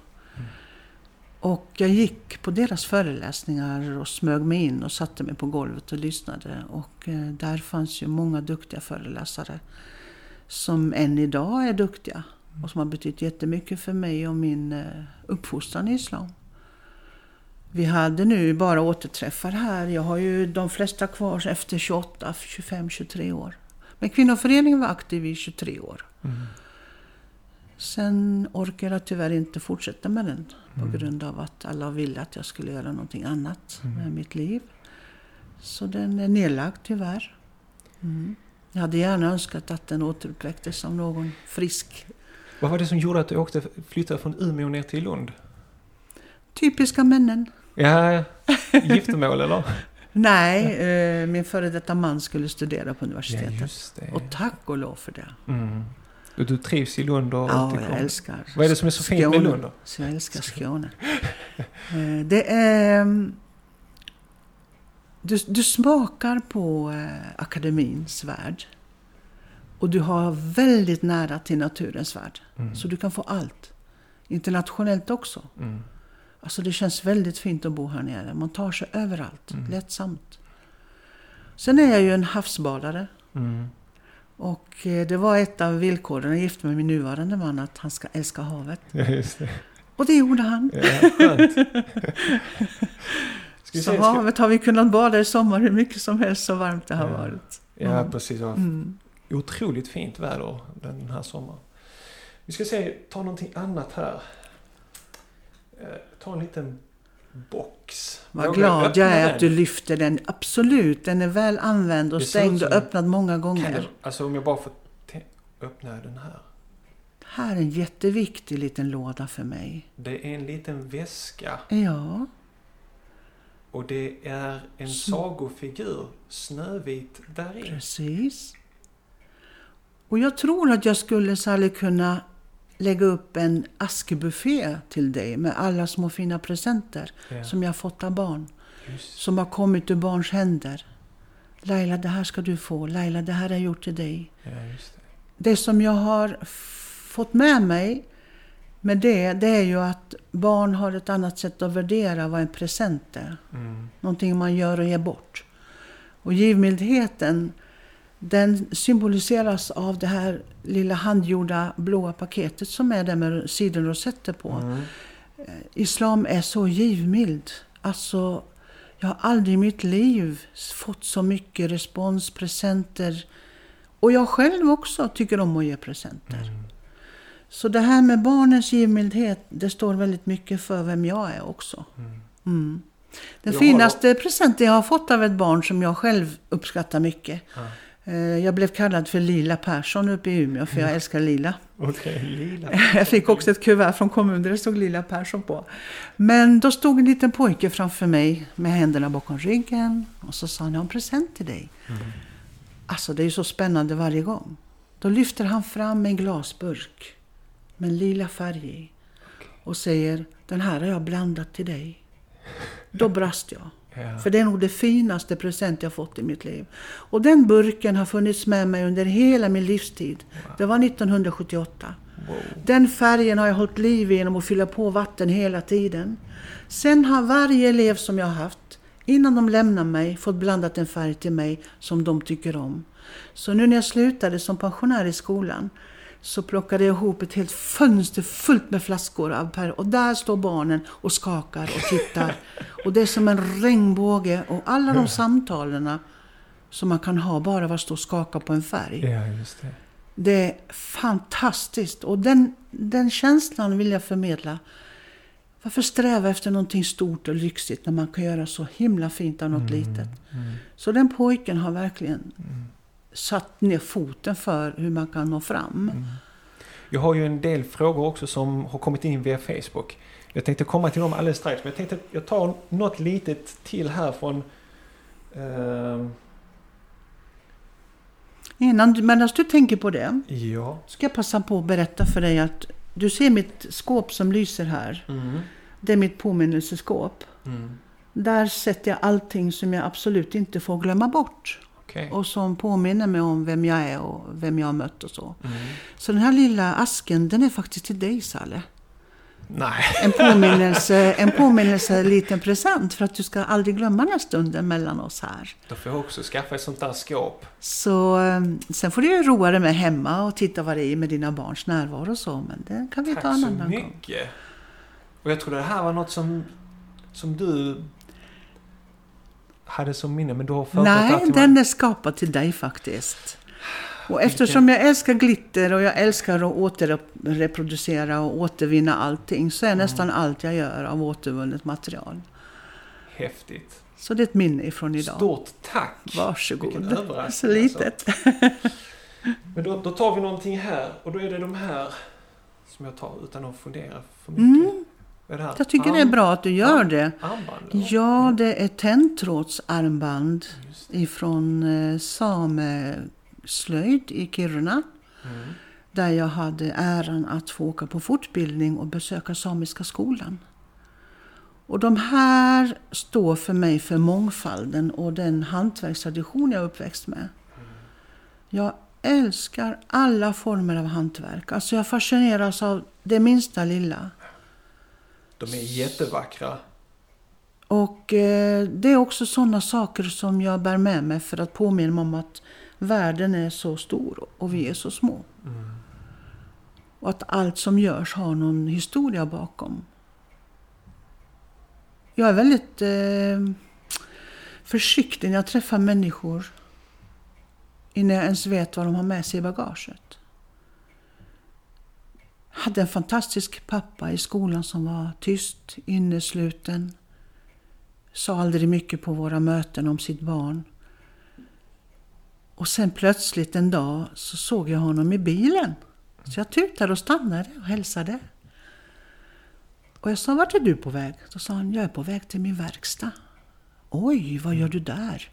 S3: Och jag gick på deras föreläsningar och smög mig in och satte mig på golvet och lyssnade. Och eh, där fanns ju många duktiga föreläsare som än idag är duktiga och som har betytt jättemycket för mig och min eh, uppfostran i islam. Vi hade nu bara återträffar här. Jag har ju de flesta kvar efter 28, 25, 23 år. Men kvinnoföreningen var aktiv i 23 år.
S1: Mm.
S3: Sen orkade jag tyvärr inte fortsätta med den på
S1: Mm.
S3: grund av att alla ville att jag skulle göra någonting annat
S1: Mm.
S3: med mitt liv. Så den är nedlagd tyvärr. Mm. Jag hade gärna önskat att den återuppväcktes som någon frisk.
S1: Vad var det som gjorde att du åkte, flyttade från Umeå ner till Lund?
S3: Typiska männen.
S1: Ja, giftermål eller?
S3: Nej, eh, min före detta man skulle studera på
S1: Ja,
S3: universitetet.
S1: det.
S3: Och tack och lov för det.
S1: Mm. Och du trivs i Lund och
S3: Ja, jag
S1: om-
S3: älskar
S1: Vad är det som är så fint med
S3: Skåne.
S1: Lund då?
S3: Så jag älskar Skåne. Eh, Det är... mm, Du, du smakar på eh, akademins värld. Och du har väldigt nära till naturens värld.
S1: Mm.
S3: Så du kan få allt. Internationellt också.
S1: Mm.
S3: Alltså det känns väldigt fint att bo här nere. Man tar sig överallt.
S1: Mm.
S3: Lättsamt. Sen är jag ju en havsbadare.
S1: Mm.
S3: Och eh, det var ett av villkoren jag gifte mig med min nuvarande man. Att han ska älska havet.
S1: Ja, just det.
S3: Och det gjorde han.
S1: Ja, skönt. *laughs* Ska vi
S3: Så
S1: se, ska...
S3: havet har vi kunnat bada i sommar hur mycket som helst så varmt det har
S1: Ja.
S3: varit.
S1: Ja,
S3: Mm.
S1: precis.
S3: Mm.
S1: Otroligt fint väder den här sommaren. Vi ska se, ta någonting annat här. Eh, Ta en liten box.
S3: Vad glad jag är
S1: den?
S3: att du lyfter den. Absolut, den är väl använd och
S1: Det
S3: stängd och öppnad många gånger.
S1: du, alltså om jag bara får öppna den här.
S3: Här är en jätteviktig liten låda för mig.
S1: Det är en liten väska
S3: Ja,
S1: och det är en sagofigur, Snövit, där i.
S3: precis. Och jag tror att jag skulle Sally kunna lägga upp en askbuffé till dig med alla små fina presenter
S1: Ja,
S3: som jag fått av barn.
S1: just.
S3: Som har kommit ur barns händer. Laila, det här ska du få. Laila, det här har jag gjort till dig.
S1: Just det.
S3: Det som jag har fått med mig med det, det är ju att barn har ett annat sätt att värdera vad en present är.
S1: Mm.
S3: Någonting man gör och ger bort. Och givmildheten, den symboliseras av det här lilla handgjorda blåa paketet som är där med sidenrosetter på.
S1: Mm.
S3: Islam är så givmild. Alltså, jag har aldrig i mitt liv fått så mycket respons, presenter. Och jag själv också tycker om att ge presenter.
S1: Mm.
S3: Så det här med barnens givmildhet, det står väldigt mycket för vem jag är också.
S1: Mm.
S3: Mm. Den
S1: Jag
S3: finaste presenten jag har fått av ett barn som jag själv uppskattar mycket.
S1: Ja.
S3: Eh, Jag blev kallad för Lila Persson uppe i Umeå för jag älskar lila.
S1: Är lila. *laughs*
S3: Jag fick också ett kuvert från kommunen där det stod Lilla Persson på. Men då stod en liten pojke framför mig med händerna bakom ryggen och så sa han, jag har en present till dig.
S1: Mm.
S3: Alltså det är ju så spännande varje gång. Då lyfter han fram en glasburk med en lila färg i och säger, den här har jag blandat till dig. Då brast jag.
S1: Ja.
S3: För det är nog det finaste present jag fått i mitt liv. Och den burken har funnits med mig under hela min livstid. Det var 1978.
S1: Wow.
S3: Den färgen har jag hållit liv i genom att fylla på vatten hela tiden. Sen har varje elev som jag har haft, innan de lämnar mig, fått blandat en färg till mig som de tycker om. Så nu när jag slutade som pensionär i skolan så plockade jag ihop ett helt fönster fullt med flaskor av färg. Och där står barnen och skakar och tittar. *laughs* Och det är som en regnbåge. Och alla de samtalen som man kan ha bara av att stå och skaka på en färg.
S1: Ja, just det.
S3: Det är fantastiskt och den, den känslan vill jag förmedla. Varför sträva efter någonting stort och lyxigt när man kan göra så himla fint av något litet?
S1: Mm.
S3: Så den pojken har verkligen satt ner foten för hur man kan nå fram.
S1: Mm. Jag har ju en del frågor också som har kommit in via Facebook. Jag tänkte komma till dem alldeles strax, men jag tänkte att jag tar något litet till här från... ehm,
S3: Innan, medan du tänker på det
S1: ja.
S3: ska jag passa på att berätta för dig att du ser mitt skåp som lyser här.
S1: Mm.
S3: Det är mitt påminnelseskåp.
S1: Mm.
S3: Där sätter jag allting som jag absolut inte får glömma bort.
S1: Okej.
S3: Och som påminner mig om vem jag är och vem jag har mött och så.
S1: Mm.
S3: Så den här lilla asken, den är faktiskt till dig Salle.
S1: Nej.
S3: En påminnelse, *laughs* en påminnelse, en liten present för att du ska aldrig glömma den här stunden mellan oss här.
S1: Då får jag också skaffa ett sånt där skåp.
S3: Så eh, sen får du ju roa dig med hemma och titta vad det är med dina barns närvaro och så. Men det kan vi
S1: Tack
S3: ta en
S1: så
S3: annan gång.
S1: mycket. Och jag tror det här var något som, som du hade som minne, men du har förberett
S3: Nej, den är skapad till dig faktiskt. Och eftersom jag älskar glitter och jag älskar att återreproducera och återvinna allting så är
S1: Mm.
S3: nästan allt jag gör av återvunnet material.
S1: Häftigt.
S3: Så det är ett minne ifrån idag.
S1: Stort tack!
S3: Varsågod.
S1: Vilken överraskning,
S3: Så litet.
S1: Men då, då tar vi någonting här och då är det de här som jag tar utan att fundera för mycket.
S3: Mm, Jag tycker det är bra att du gör det. Ja, det är
S1: det.
S3: ifrån eh, sameslöjd i Kiruna.
S1: Mm.
S3: Där jag hade äran att få åka på fortbildning och besöka Samiska skolan. Och de här står för mig för mångfalden och den hantverkstradition jag är uppväxt med. Jag älskar alla former av hantverk. Alltså jag fascineras av det minsta lilla.
S1: De är jättevackra.
S3: Och eh, det är också sådana saker som jag bär med mig för att påminna mig om att världen är så stor och vi är så små.
S1: Mm.
S3: Och att allt som görs har någon historia bakom. Jag är väldigt eh, försiktig när jag träffar människor innan jag ens vet vad de har med sig i bagaget. Jag hade en fantastisk pappa i skolan som var tyst, innesluten. Sa aldrig mycket på våra möten om sitt barn. Och sen plötsligt en dag så såg jag honom i bilen. Så jag tutade och stannade och hälsade. Och jag sa, vart är du på väg? Då sa han, jag är på väg till min verkstad. Oj, vad gör du där?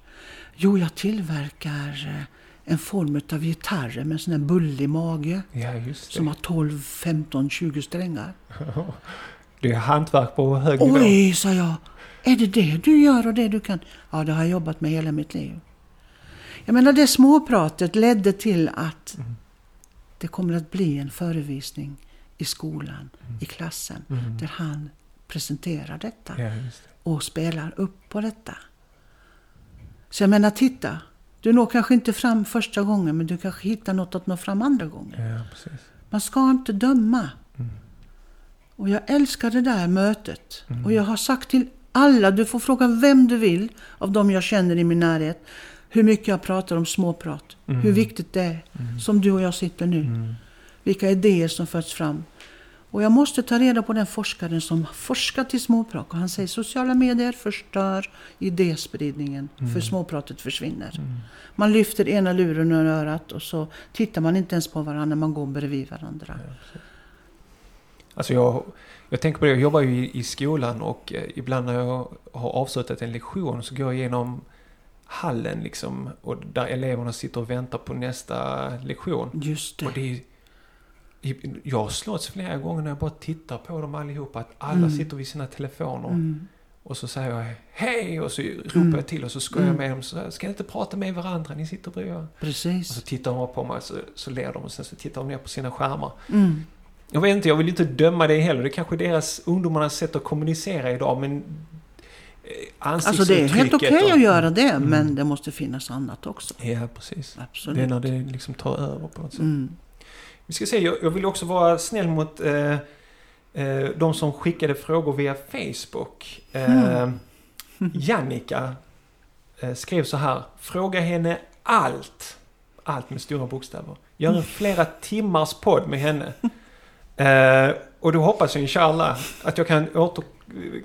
S3: Jo, jag tillverkar eh, en form av gitarrer med en sån här bullig mage.
S1: Ja.
S3: Som har 12, 15, 20 strängar. *laughs*
S1: Det är hantverk på hög nivå.
S3: Oj, sa jag. Är det det du gör och det du kan? Ja, det har jag jobbat med hela mitt liv. Jag menar, det småpratet ledde till att
S1: Mm.
S3: det kommer att bli en förevisning i skolan,
S1: Mm.
S3: i klassen, där han presenterar detta
S1: Ja, det.
S3: och spelar upp på detta. Så jag menar, titta. Du når kanske inte fram första gången, men du kanske hittar något att nå fram andra gången.
S1: Ja, precis.
S3: Man ska inte döma. Och jag älskar det där mötet. Och jag har sagt till alla, du får fråga vem du vill av dem jag känner i min närhet, hur mycket jag pratar om småprat. Hur viktigt det är. Som du och jag sitter nu. Vilka idéer som förs fram. Och jag måste ta reda på den forskaren som forskat i småprat. Och han säger sociala medier förstör idéspridningen. För småpratet försvinner. Man lyfter ena luren ur örat och så tittar man inte ens på varandra när man går bredvid varandra.
S1: Alltså jag, jag tänker på det, jag jobbar ju i, i skolan och eh, ibland när jag har avslutat en lektion så går jag igenom hallen liksom och där eleverna sitter och väntar på nästa lektion.
S3: Just det.
S1: Och det är, jag har slått flera gånger när jag bara tittar på dem allihopa att alla sitter vid sina telefoner.
S3: Mm.
S1: Och så säger jag hej och så ropar jag till och så skojar jag med dem. Så, ska ni inte prata med varandra? Ni sitter bredvid. Och
S3: Precis.
S1: så tittar de på mig så, så ler de och sen så tittar de ner på sina skärmar.
S3: Mm.
S1: Jag vet inte, jag vill inte döma det heller. Det är kanske är deras ungdomarnas sätt att kommunicera idag men eh,
S3: Alltså det är helt okej
S1: och-
S3: att göra det, men det måste finnas annat också.
S1: Ja, precis.
S3: Absolut.
S1: Det är när det liksom tar över på något sätt.
S3: Mm.
S1: Vi ska se, jag, jag vill också vara snäll mot eh, eh, de som skickade frågor via Facebook. Eh, Jannica eh, skrev så här. Fråga henne allt. Allt med stora bokstäver. Gör en flera timmars podd med henne. Eh, och då hoppas jag inshallah att jag kan åter...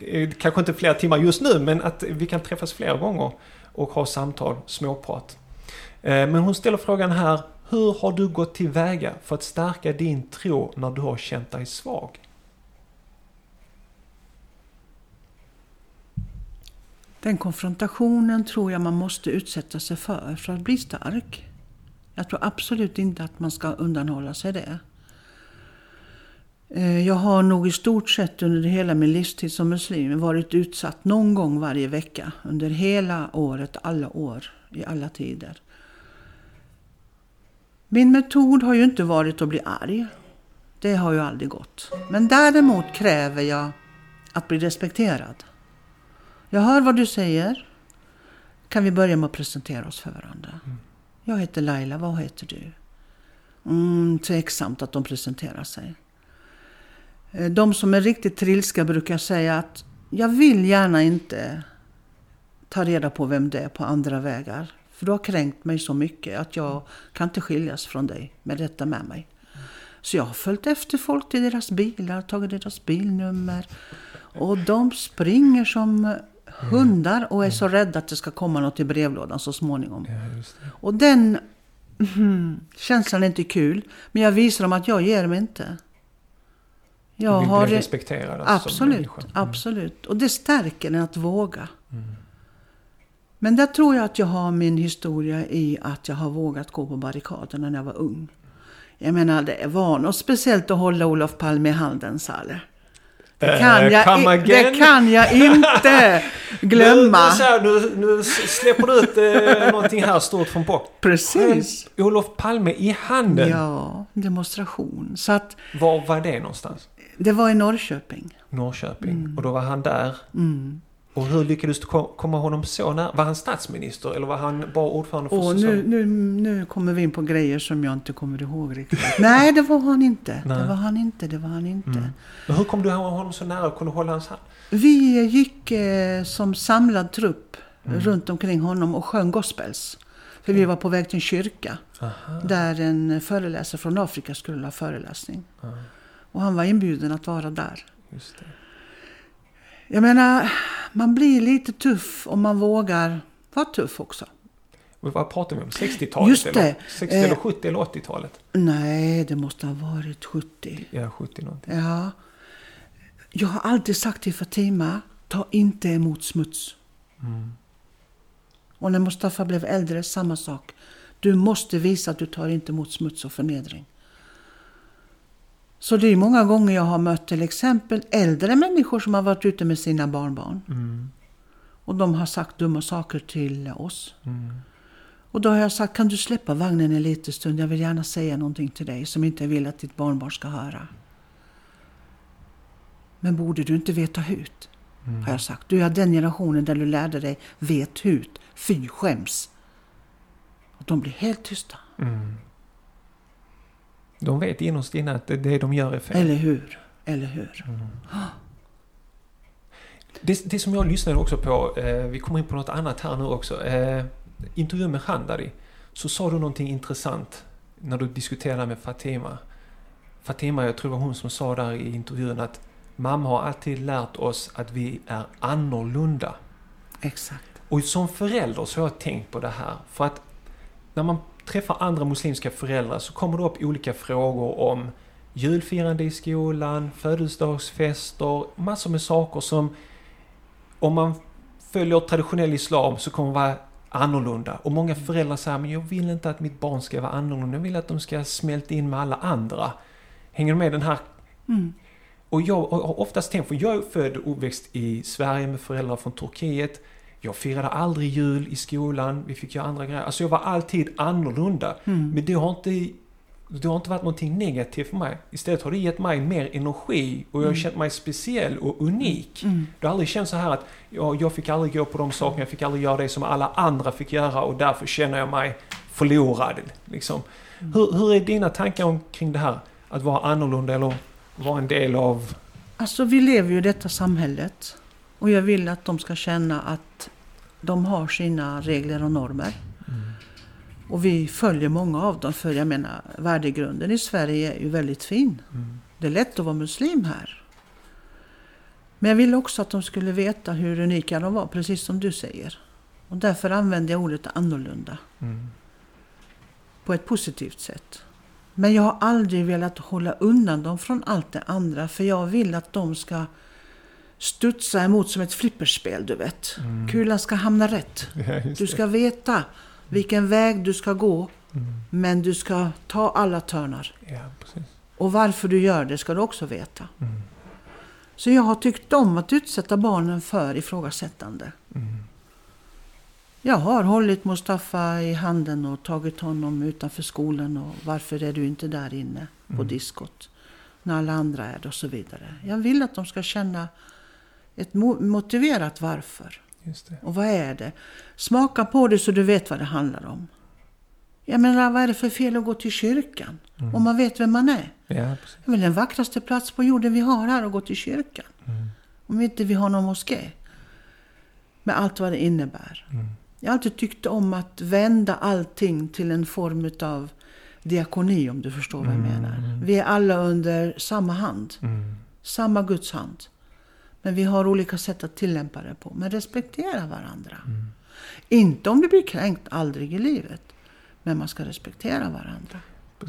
S1: eh, Kanske inte flera timmar just nu, men att vi kan träffas flera gånger och ha samtal, småprat. Men hon ställer frågan här. Hur har du gått tillväga för att stärka din tro när du har känt dig svag?
S3: Den konfrontationen tror jag man måste utsätta sig för, för att bli stark. Jag tror absolut inte att man ska undanhålla sig det. Eh, jag har nog i stort sett under hela min livstid som muslim varit utsatt någon gång varje vecka. Under hela året, alla år, i alla tider. Min metod har ju inte varit att bli arg. Det har ju aldrig gått. Men däremot kräver jag att bli respekterad. Jag hör vad du säger. Kan vi börja med att presentera oss för varandra? Jag heter Laila, vad heter du? Mm, tveksamt att de presenterar sig. Eh, De som är riktigt trilska brukar säga att jag vill gärna inte ta reda på vem det är på andra vägar. För du har kränkt mig så mycket att jag kan inte skiljas från dig med detta med mig. Så jag har följt efter folk till deras bilar, tagit deras bilnummer. Och de springer som hundar och är så rädda att det ska komma något i brevlådan så småningom. Och den mhm, känslan är inte kul. Men jag visar dem att jag ger mig inte.
S1: Du
S3: Jag
S1: vill
S3: har
S1: bli respekterad alltså, som
S3: Absolut,
S1: människa. Mm.
S3: absolut. Och det stärker en att våga. Men där tror jag att jag har min historia i att jag har vågat gå på barrikaderna när jag var ung. Jag menar, det var något speciellt att hålla Olof Palme i handen, Sale. Det
S1: Eh,
S3: kan, jag, i-
S1: again?
S3: det kan jag inte *laughs* glömma.
S1: Nu, nu, här, nu, nu släpper du ut eh, någonting här stort från bock.
S3: Precis.
S1: Olof Palme i handen.
S3: Ja, demonstration. Så att
S1: Var var det någonstans?
S3: det var i Norrköping.
S1: Norrköping. Och då var han där.
S3: Mm.
S1: Och hur lyckades du ko- komma honom så nära? Var han statsminister eller var han bara ordförande för säsong?
S3: nu, nu, nu kommer vi in på grejer som jag inte kommer ihåg riktigt. Nej, det var han inte.
S1: Nej.
S3: Det var han inte. Det var han inte.
S1: Mm. Men hur kom du honom så nära och kunde hålla hans hand?
S3: Vi gick eh, som samlad trupp
S1: Mm.
S3: runt omkring honom och sjöng gospels. För vi var på väg till en kyrka
S1: Aha.
S3: där en föreläsare från Afrika skulle ha föreläsning.
S1: Ja,
S3: Och han var inbjuden att vara där.
S1: just det.
S3: Jag menar, man blir lite tuff om man vågar vara tuff också.
S1: Men vad pratar vi om? 60-talet?
S3: Just
S1: Eller?
S3: det.
S1: 60
S3: Eh.
S1: eller 70 eller 80-talet?
S3: Nej, det måste ha varit 70.
S1: Ja, 70 någonting.
S3: Ja. Jag har alltid sagt till Fatima, ta inte emot smuts.
S1: Mm.
S3: Och när Mustafa blev äldre, samma sak. Du måste visa att du tar inte emot smuts och förnedring. Så det är många gånger jag har mött till exempel äldre människor som har varit ute med sina barnbarn.
S1: Mm.
S3: Och de har sagt dumma saker till oss.
S1: Mm.
S3: Och då har jag sagt, kan du släppa vagnen en liten stund? Jag vill gärna säga någonting till dig som inte vill att ditt barnbarn ska höra. Men borde du inte veta hut?
S1: Mm.
S3: Har jag sagt. Du är den generationen där du lärde dig vet hut. Fy skäms. Och de blir helt tysta.
S1: Mm. De vet innerst inne att det, de gör är fel.
S3: Eller hur? Eller hur?
S1: Det, det som jag lyssnade också på, eh, vi kommer in på något annat här nu också. Eh, intervjun med Handari. Så sa du någonting intressant när du diskuterade med Fatima. Fatima, jag tror det var hon som sa där i intervjun att mamma har alltid lärt oss att vi är annorlunda.
S3: Exakt.
S1: Och som förälder så har jag tänkt på det här. För att när man träffar andra muslimska föräldrar så kommer det upp olika frågor om julfirande i skolan, födelsedagsfester, massor med saker som om man följer traditionell islam så kommer vara annorlunda. Och många föräldrar säger men jag vill inte att mitt barn ska vara annorlunda, jag vill att de ska smälta in med alla andra. Hänger du med den här
S3: Mm.
S1: och jag har oftast tänkt, för jag är född och uppväxt i Sverige med föräldrar från Turkiet. Jag firade aldrig jul i skolan, vi fick göra andra grejer. Alltså jag var alltid annorlunda.
S3: Mm.
S1: Men det har inte det har inte varit någonting negativt för mig. Istället har det gett mig mer energi och jag har känt mig speciell och unik.
S3: Mm.
S1: Det har aldrig känts så här att ja, jag fick aldrig gå på de sakerna, jag fick aldrig göra det som alla andra fick göra och därför känner jag mig förlorad. Liksom. Hur, hur är dina tankar omkring det här? Att vara annorlunda eller vara en del av...
S3: Alltså vi lever ju i detta samhället. Och jag vill att de ska känna att de har sina regler och normer. Och vi följer många av dem. För jag menar, värdegrunden i Sverige är ju väldigt fin.
S1: Mm.
S3: Det är lätt att vara muslim här. Men jag ville också att de skulle veta hur unika de var, precis som du säger. Och därför använder jag ordet annorlunda.
S1: Mm.
S3: På ett positivt sätt. Men jag har aldrig velat hålla undan dem från allt det andra. För jag vill att de ska studsa emot som ett flipperspel, du vet.
S1: Mm.
S3: Kulan ska hamna rätt. *laughs*
S1: Ja,
S3: Du
S1: det.
S3: ska veta vilken väg du ska gå.
S1: Mm.
S3: Men du ska ta alla törnar.
S1: Ja.
S3: Och varför du gör det ska du också veta.
S1: Mm.
S3: Så jag har tyckt om att utsätta barnen för ifrågasättande.
S1: Mm.
S3: Jag har hållit Mustafa i handen och tagit honom utanför skolan och varför är du inte där inne på
S1: Mm.
S3: diskot när alla andra är det och så vidare. Jag vill att de ska känna ett mo- motiverat varför. Och vad är det? Smaka på det så du vet vad det handlar om. Jag menar, vad är det för fel att gå till kyrkan?
S1: Mm.
S3: Om man vet vem man är.
S1: Ja, precis.
S3: Det är väl den vackraste plats på jorden vi har här att gå till kyrkan.
S1: Mm.
S3: Om inte vi har någon moské. Med allt vad det innebär.
S1: Mm.
S3: Jag har alltid tyckt om att vända allting till en form av diakoni om du förstår vad jag
S1: Mm.
S3: menar. Vi är alla under samma hand.
S1: Mm.
S3: Samma Guds hand. Men vi har olika sätt att tillämpa det på. Men respektera varandra.
S1: Mm.
S3: Inte om du blir kränkt, aldrig i livet. Men man ska respektera varandra.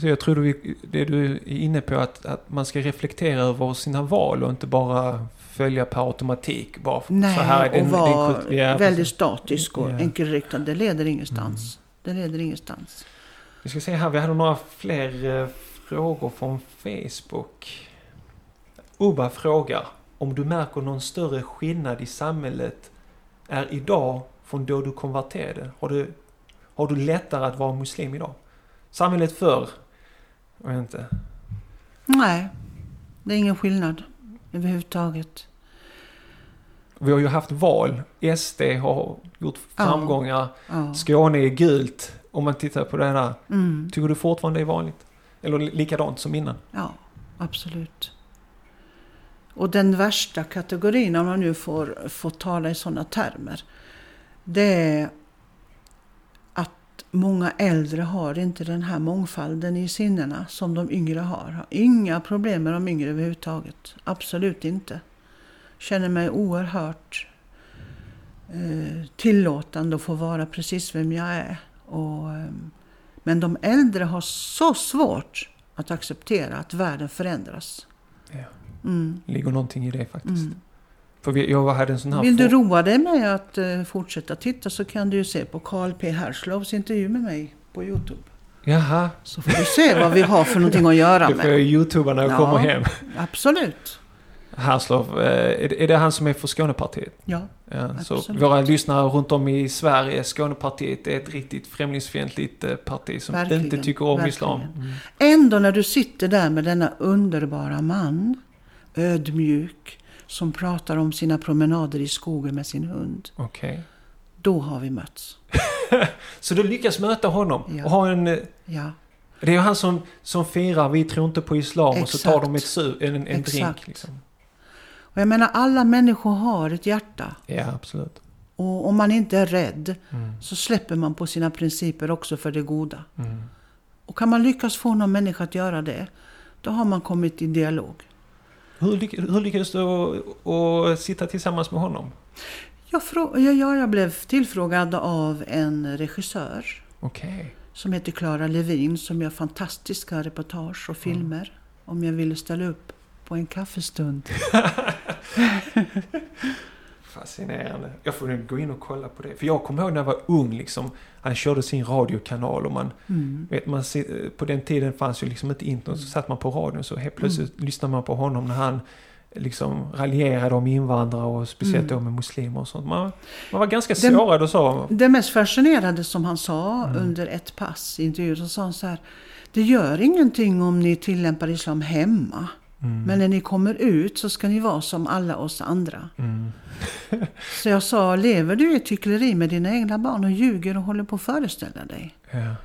S1: Jag tror du, det du är inne på att, att man ska reflektera över sina val och inte bara följa per automatik. Bara
S3: Nej,
S1: så här är
S3: och
S1: den-
S3: vara
S1: ja,
S3: väldigt statisk och
S1: Ja.
S3: enkelriktad. Det leder ingenstans. Det leder ingenstans.
S1: Vi ska se här, vi hade några fler eh, frågor från Facebook. Ubba frågar om du märker någon större skillnad i samhället är idag från då du konverterade? Har du, har du lättare att vara muslim idag? Samhället förr? Jag vet inte.
S3: Nej, det är ingen skillnad överhuvudtaget.
S1: Vi har ju haft val. SD har gjort framgångar.
S3: Ja.
S1: Skåne är gult. Om man tittar på det här.
S3: Mm.
S1: Tycker du fortfarande det är vanligt? Eller likadant som innan?
S3: Ja, absolut. Och den värsta kategorin, om man nu får, får tala i sådana termer, det är att många äldre har inte den här mångfalden i sinnena som de yngre har. Har inga problem med de yngre överhuvudtaget. Absolut inte. Känner mig oerhört eh, tillåtande att få vara precis vem jag är. Och, eh, men de äldre har så svårt att acceptera att världen förändras.
S1: Ja.
S3: Mm.
S1: ligger någonting i det faktiskt.
S3: Mm.
S1: För jag hade en sån här...
S3: Vill du roa dig med att eh, fortsätta titta så kan du ju se på Carl P Herslovs intervju med mig på Youtube.
S1: Jaha,
S3: Så får du se vad vi har för någonting att göra *laughs*
S1: det får jag
S3: med.
S1: youtuba när jag
S3: Ja.
S1: kommer hem.
S3: Absolut.
S1: Härslov, eh, är, det- han som är för Skånepartiet?
S3: Ja.
S1: Ja, så våra lyssnare runt om i Sverige, Skånepartiet är ett riktigt främlingsfientligt eh, parti som
S3: Verkligen,
S1: inte tycker om
S3: verkligen.
S1: islam. Mm.
S3: Ändå när du sitter där med denna underbara man, ödmjuk, som pratar om sina promenader i skogen med sin hund.
S1: Okej.
S3: Då har vi mötts. *laughs*
S1: Så du lyckas möta honom
S3: Ja.
S1: och ha en... eh,
S3: Ja,
S1: Det är ju han som, som firar vi tror inte på islam och så tar
S3: Exakt.
S1: de ett su, en, en drink.
S3: Exakt.
S1: Liksom.
S3: och jag menar alla människor har ett hjärta.
S1: Ja, absolut.
S3: Och om man inte är rädd
S1: Mm.
S3: så släpper man på sina principer också för det goda.
S1: Mm.
S3: Och kan man lyckas få någon människa att göra det, då har man kommit i dialog.
S1: Hur, lyck, hur lyckades du att- sitta tillsammans med honom?
S3: Jag, frå- ja, ja, jag blev tillfrågad av en regissör
S1: Okej.
S3: som heter Clara Levin som gör fantastiska reportage och filmer. Om jag ville ställa upp på en kaffestund. *laughs* *laughs*
S1: Fascinerande. Jag får gå in och kolla på det. För jag kommer ihåg när jag var ung liksom. Han körde sin radiokanal och man,
S3: Mm.
S1: vet, man sit- på den tiden fanns ju liksom inte internet. Så satt man på radion så helt plötsligt lyssnade man på honom när han liksom raljerade om invandrare och speciellt
S3: Mm.
S1: då med muslimer och sånt. Man, man var ganska sårad och så.
S3: Det mest fascinerande som han sa
S1: Mm.
S3: under ett pass i intervjun, så sa han så här. Det gör ingenting om ni tillämpar islam hemma.
S1: Mm.
S3: Men när ni kommer ut så ska ni vara som alla oss andra.
S1: Mm. *laughs*
S3: Så jag sa, lever du i ett hyckleri med dina egna barn och ljuger och håller på att föreställa dig?
S1: Ja.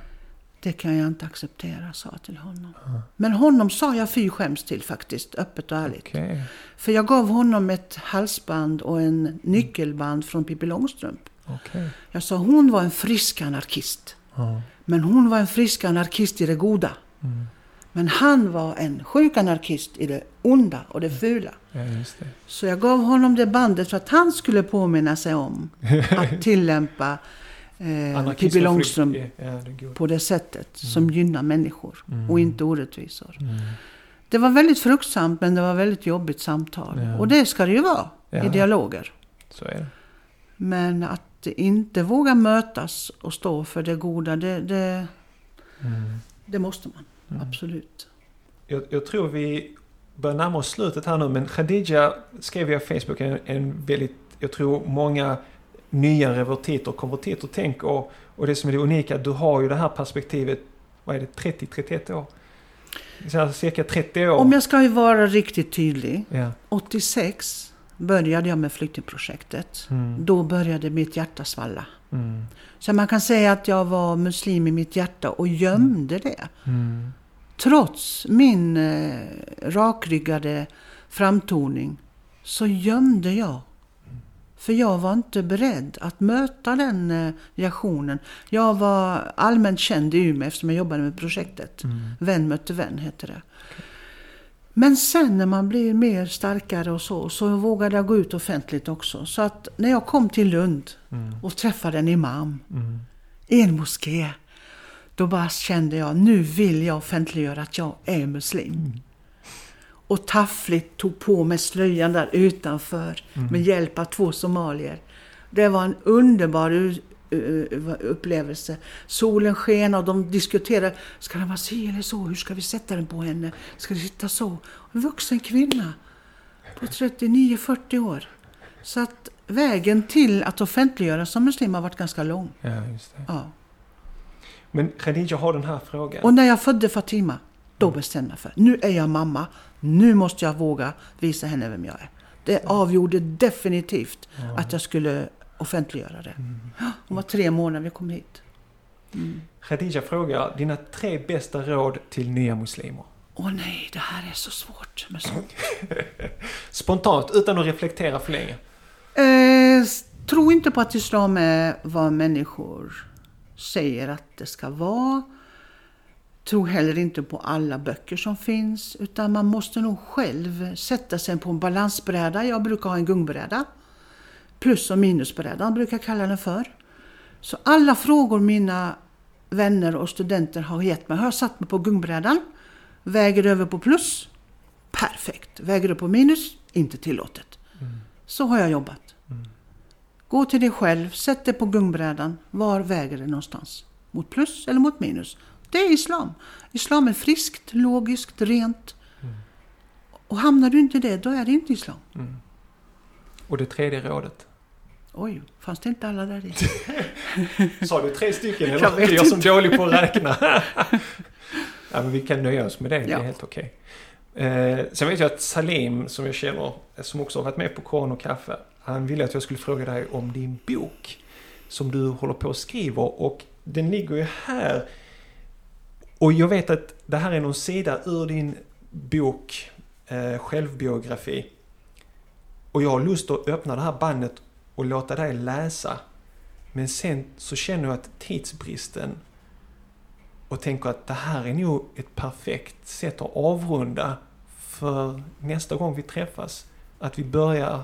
S3: Det kan jag inte acceptera, sa jag till honom. Men honom sa jag fy skäms till faktiskt, öppet och ärligt.
S1: Okej.
S3: För jag gav honom ett halsband och en nyckelband från Pippi Långstrump.
S1: Okej.
S3: Jag sa, hon var en frisk anarkist.
S1: Ja.
S3: Men hon var en frisk anarkist i det goda.
S1: Mm.
S3: Men han var en sjuk anarkist i det onda och det fula.
S1: ja, det.
S3: Så jag gav honom det bandet för att han skulle påminna sig om *laughs* att tillämpa eh, Pippi Långstrump
S1: Ja,
S3: på det sättet som gynnar människor
S1: Mm.
S3: och inte orättvisor.
S1: Mm.
S3: Det var väldigt fruktsamt men det var väldigt jobbigt samtal.
S1: Ja.
S3: Och det ska det ju vara i dialoger.
S1: Så är det.
S3: Men att inte våga mötas och stå för det goda, det, det,
S1: Mm.
S3: det måste man.
S1: Mm.
S3: Absolut.
S1: Jag, jag tror vi börjar närma oss slutet här nu, men Khadija skrev via Facebook en, en väldigt, jag tror många nya revertiter och konvertiter tänker. Och, och det som är det unika, du har ju det här perspektivet, vad är det, 30-31 år? Så cirka 30 år.
S3: Om jag ska ju vara riktigt tydlig.
S1: Ja.
S3: 86 började jag med flyktingprojektet.
S1: Mm.
S3: Då började mitt hjärta svalla.
S1: Mm.
S3: Så man kan säga att jag var muslim i mitt hjärta och gömde det.
S1: Mm.
S3: Trots min eh, rakryggade framtoning så gömde jag. För jag var inte beredd att möta den eh, reaktionen. Jag var allmänt känd i Umeå eftersom jag jobbade med projektet.
S1: Mm.
S3: Vän mötte vän heter det. Men sen när man blir mer starkare och så, så vågade jag gå ut offentligt också. Så att när jag kom till Lund
S1: Mm.
S3: och träffade en imam
S1: Mm.
S3: i en moské. Då bara kände jag, nu vill jag offentliggöra att jag är muslim. Och taffligt tog på mig slöjan där utanför med hjälp av två somalier. Det var en underbar upplevelse. Solen sken och de diskuterar, ska den vara si eller så? Hur ska vi sätta den på henne? Ska det sitta så? En vuxen kvinna på 39-40 år. Så att vägen till att offentliggöra som muslim har varit ganska lång.
S1: Ja, just det.
S3: Ja.
S1: Men Khadija har den här frågan.
S3: Och när jag födde Fatima, då bestämde jag för nu är jag mamma. Nu måste jag våga visa henne vem jag är. Det avgjorde definitivt att jag skulle offentliggöra det. Hon var tre månader när vi kom hit.
S1: Khadija frågar dina tre bästa råd till nya muslimer.
S3: Åh nej, det här är så svårt med sånt. *laughs*
S1: Spontant, utan att reflektera för länge.
S3: Eh, tro inte på att islam är vad människor säger att det ska vara. Tro heller inte på alla böcker som finns. Utan man måste nog själv sätta sig på en balansbräda. Jag brukar ha en gungbräda. Plus och minusbrädan brukar jag kalla den för. Så alla frågor mina vänner och studenter har gett mig har jag satt mig på gungbrädan. Väger över på plus. Perfekt. Väger upp på minus. Inte tillåtet. Så har jag jobbat. Gå till dig själv, sätt dig på gungbrädan. Var väger det någonstans? Mot plus eller mot minus? Det är islam. Islam är friskt, logiskt, rent. Och hamnar du inte i det, då är det inte islam.
S1: Och det tredje rådet.
S3: Oj, fanns det inte alla där i? *laughs*
S1: Sa du tre stycken
S3: Jag
S1: eller?
S3: vet
S1: är jag som dålig på att räkna? *laughs* ja, men vi kan nöja oss med det. Det
S3: Ja.
S1: är helt okej. Eh, sen vet jag att Salim, som jag känner, som också har varit med på Koran och kaffe, han ville att jag skulle fråga dig om din bok som du håller på och skriver och den ligger ju här. Och jag vet att det här är någon sida ur din bok, eh, självbiografi. Och jag har lust att öppna det här bandet och låta dig läsa. Men sen så känner jag att tidsbristen och tänker att det här är nog ett perfekt sätt att avrunda för nästa gång vi träffas. Att vi börjar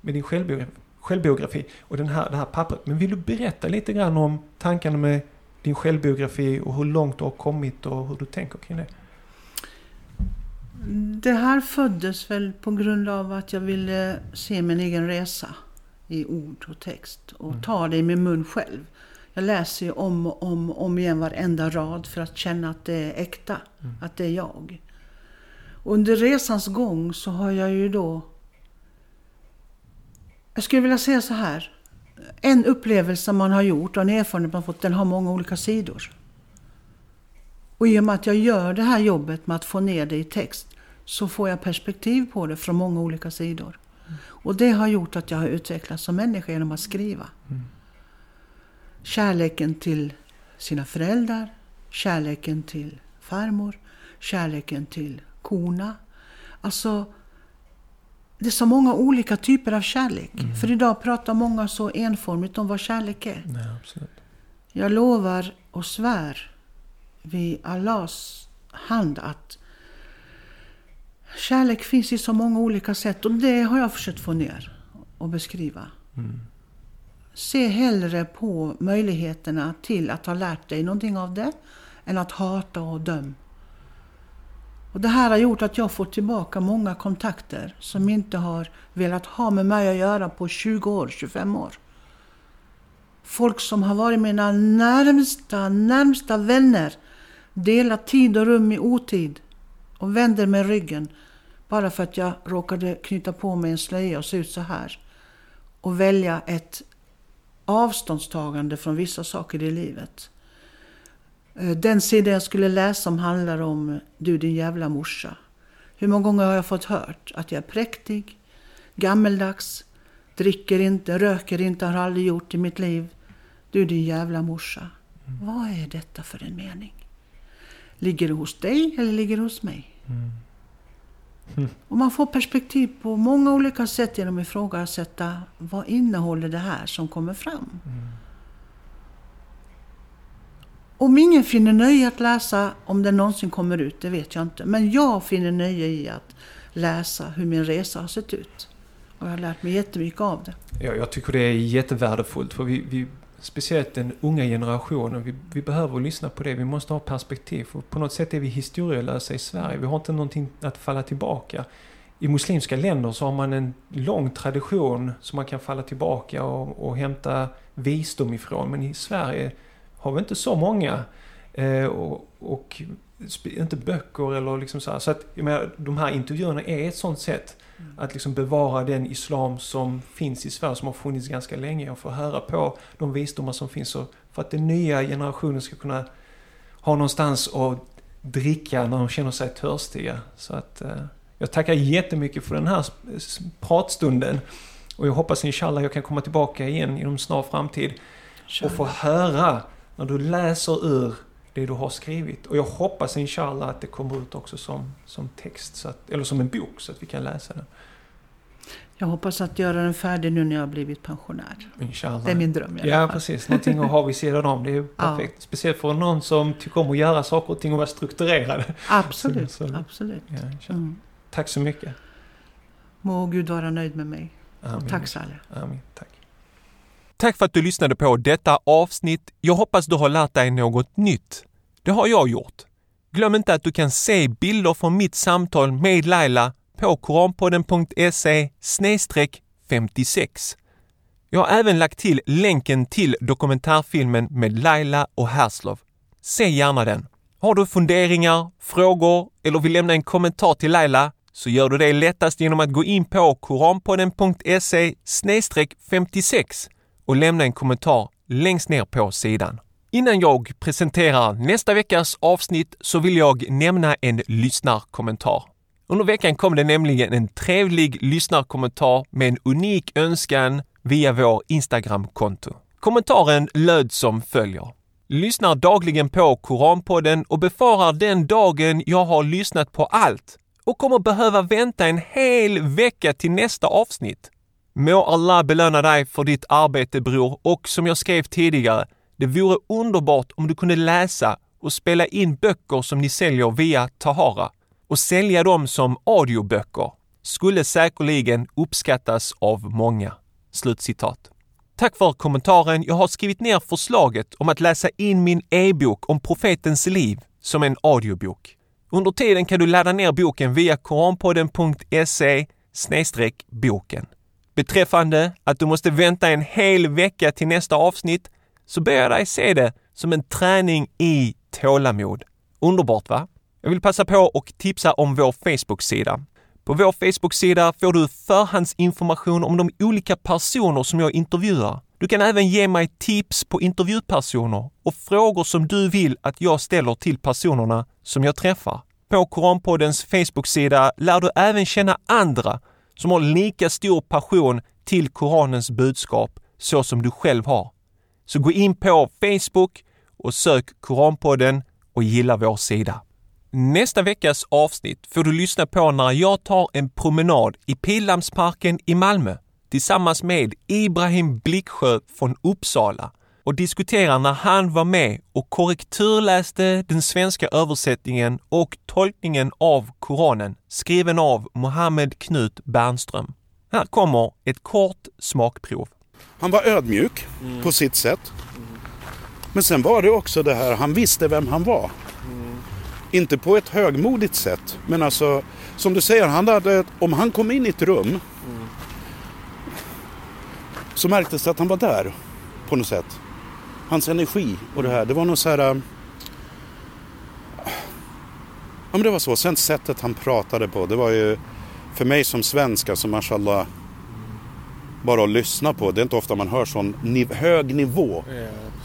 S1: med din självbiografi, självbiografi och den här, det här pappret. Men vill du berätta lite grann om tankarna med din självbiografi och hur långt du har kommit och hur du tänker kring det?
S3: Det här föddes väl på grund av att jag ville se min egen resa i ord och text och ta det i min mun själv. Jag läser ju om och om, om igen varenda rad för att känna att det är äkta, att det är jag. Och under resans gång så har jag ju då... Jag skulle vilja säga så här. En upplevelse man har gjort och en erfarenhet man fått, den har många olika sidor. Och i och med att jag gör det här jobbet med att få ner det i text så får jag perspektiv på det från många olika sidor. Och det har gjort att jag har utvecklats som människa genom att skriva. Kärleken till sina föräldrar, kärleken till farmor, kärleken till korna. Alltså, det är så många olika typer av kärlek. För idag pratar många så enformigt om vad kärlek är.
S1: Nej, absolut.
S3: Jag lovar och svär vid Allahs hand att kärlek finns i så många olika sätt och det har jag försökt få ner och beskriva. Se hellre på möjligheterna till att ha lärt dig någonting av det än att hata och döma. Och det här har gjort att jag får tillbaka många kontakter som inte har velat ha med mig att göra på 20 år, 25 år. Folk som har varit mina närmsta, närmsta vänner. Delat tid och rum i otid. Och vänder mig ryggen. Bara för att jag råkade knyta på mig en slöja och se ut så här. Och välja ett avståndstagande från vissa saker i livet. Eh, Den sida jag skulle läsa om handlar om Du din jävla morsa. Hur många gånger har jag fått hört att jag är präktig, gammeldags, dricker inte, röker inte, har aldrig gjort i mitt liv. Du din jävla morsa. Vad är detta för en mening? Ligger det hos dig eller ligger det hos mig? *laughs* Och man får perspektiv på många olika sätt genom att ifrågasätta vad innehåller det här som kommer fram. Om ingen finner nöje att läsa, om det någonsin kommer ut, det vet jag inte. Men jag finner nöje i att läsa hur min resa har sett ut. Och jag har lärt mig jättemycket av det.
S1: Ja, jag tycker det är jättevärdefullt för vi, vi speciellt den unga generationen, vi, vi behöver lyssna på det. Vi måste ha perspektiv. För på något sätt är vi historielösa i Sverige. Vi har inte någonting att falla tillbaka i muslimska länder så har man en lång tradition som man kan falla tillbaka och, och hämta visdom ifrån. Men i Sverige har vi inte så många. Eh, och, och, inte böcker eller liksom så här. Så att jag menar, de här intervjuerna är ett sånt sätt mm. att liksom bevara den islam som finns i Sverige, som har funnits ganska länge och få höra på de visdomar som finns. Och för att den nya generationen ska kunna ha någonstans att dricka när de känner sig törstiga. Så att eh, jag tackar jättemycket för den här pratstunden. Och jag hoppas inshallah jag kan komma tillbaka igen inom snar framtid. Och få höra när du läser ur det du har skrivit. Och jag hoppas inshallah att det kommer ut också som, som text, så att, eller som en bok, så att vi kan läsa den.
S3: Jag hoppas att göra den färdig nu när jag har blivit pensionär.
S1: Inshallah.
S3: Det är min dröm
S1: i Ja, precis. Någonting att ha vid sidan om. Det är *laughs* perfekt. Ja. Speciellt för någon som tycker om att göra saker och ting och vara strukturerad.
S3: Absolut, så, så. absolut.
S1: Ja, mm. Tack så mycket.
S3: Må Gud vara nöjd med mig. Amen. tack Saleh.
S1: Amen. Tack. Tack för att du lyssnade på detta avsnitt. Jag hoppas du har lärt dig något nytt. Det har jag gjort. Glöm inte att du kan se bilder från mitt samtal med Laila på koranpodden.se 56. Jag har även lagt till länken till dokumentärfilmen med Laila och Herslov. Se gärna den. Har du funderingar, frågor eller vill lämna en kommentar till Laila så gör du det lättast genom att gå in på koranpodden.se 56 och lämna en kommentar längst ner på sidan. Innan jag presenterar nästa veckas avsnitt så vill jag nämna en lyssnarkommentar. Under veckan kom det nämligen en trevlig lyssnarkommentar med en unik önskan via vår Instagram-konto. Kommentaren löd som följer. Lyssnar dagligen på Koranpodden och befarar den dagen jag har lyssnat på allt och kommer behöva vänta en hel vecka till nästa avsnitt. Må Allah belöna dig för ditt arbete bror och som jag skrev tidigare, det vore underbart om du kunde läsa och spela in böcker som ni säljer via Tahara och sälja dem som audioböcker skulle säkerligen uppskattas av många. Slutcitat. Tack för kommentaren. Jag har skrivit ner förslaget om att läsa in min e-bok om profetens liv som en audiobok. Under tiden kan du ladda ner boken via koranpodden.se boken. Beträffande att du måste vänta en hel vecka till nästa avsnitt så ber jag dig se det som en träning i tålamod. Underbart va? Jag vill passa på och tipsa om vår Facebook-sida. På vår Facebook-sida får du förhandsinformation om de olika personer som jag intervjuar. Du kan även ge mig tips på intervjupersoner och frågor som du vill att jag ställer till personerna som jag träffar. På Koranpoddens Facebook-sida lär du även känna andra som har lika stor passion till Koranens budskap så som du själv har. Så gå in på Facebook och sök Koranpodden och gilla vår sida. Nästa veckas avsnitt får du lyssna på när jag tar en promenad i Pildammsparken i Malmö tillsammans med Ibrahim Blicksjö från Uppsala och diskuterar när han var med och korrekturläste den svenska översättningen och tolkningen av Koranen skriven av Mohammed Knut Bernström. Här kommer ett kort smakprov.
S4: Han var ödmjuk mm. på sitt sätt. Men sen var det också det här, han visste vem han var. Mm. Inte på ett högmodigt sätt, men alltså som du säger, han hade, om han kom in i ett rum mm. så märktes det att han var där på något sätt. Hans energi och det här, det var något så här... Äh, ja men det var så. Sen sättet han pratade på, det var ju för mig som svensk, alltså mashallah, bara att lyssna på. Det är inte ofta man hör sån niv hög nivå.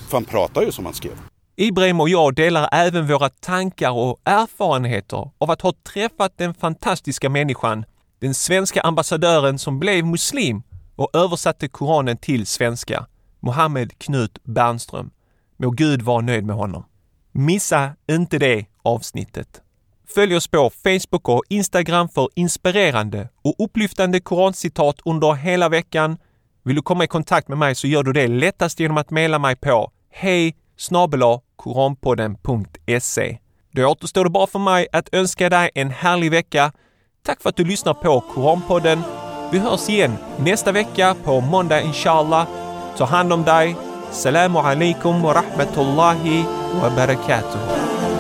S4: För han pratar ju som han skrev.
S1: Ibrahim och jag delar även våra tankar och erfarenheter av att ha träffat den fantastiska människan, den svenska ambassadören som blev muslim och översatte Koranen till svenska, Mohammed Knut Bernström. Må Gud vara nöjd med honom. Missa inte det avsnittet. Följ oss på Facebook och Instagram för inspirerande och upplyftande korancitat under hela veckan. Vill du komma i kontakt med mig så gör du det lättast genom att mejla mig på hej koranpodden.se. Då återstår det bara för mig att önska dig en härlig vecka. Tack för att du lyssnar på Koranpodden. Vi hörs igen nästa vecka på måndag inshallah. Ta hand om dig. Salamu alaikum wa rahmatullahi wa barakatuh.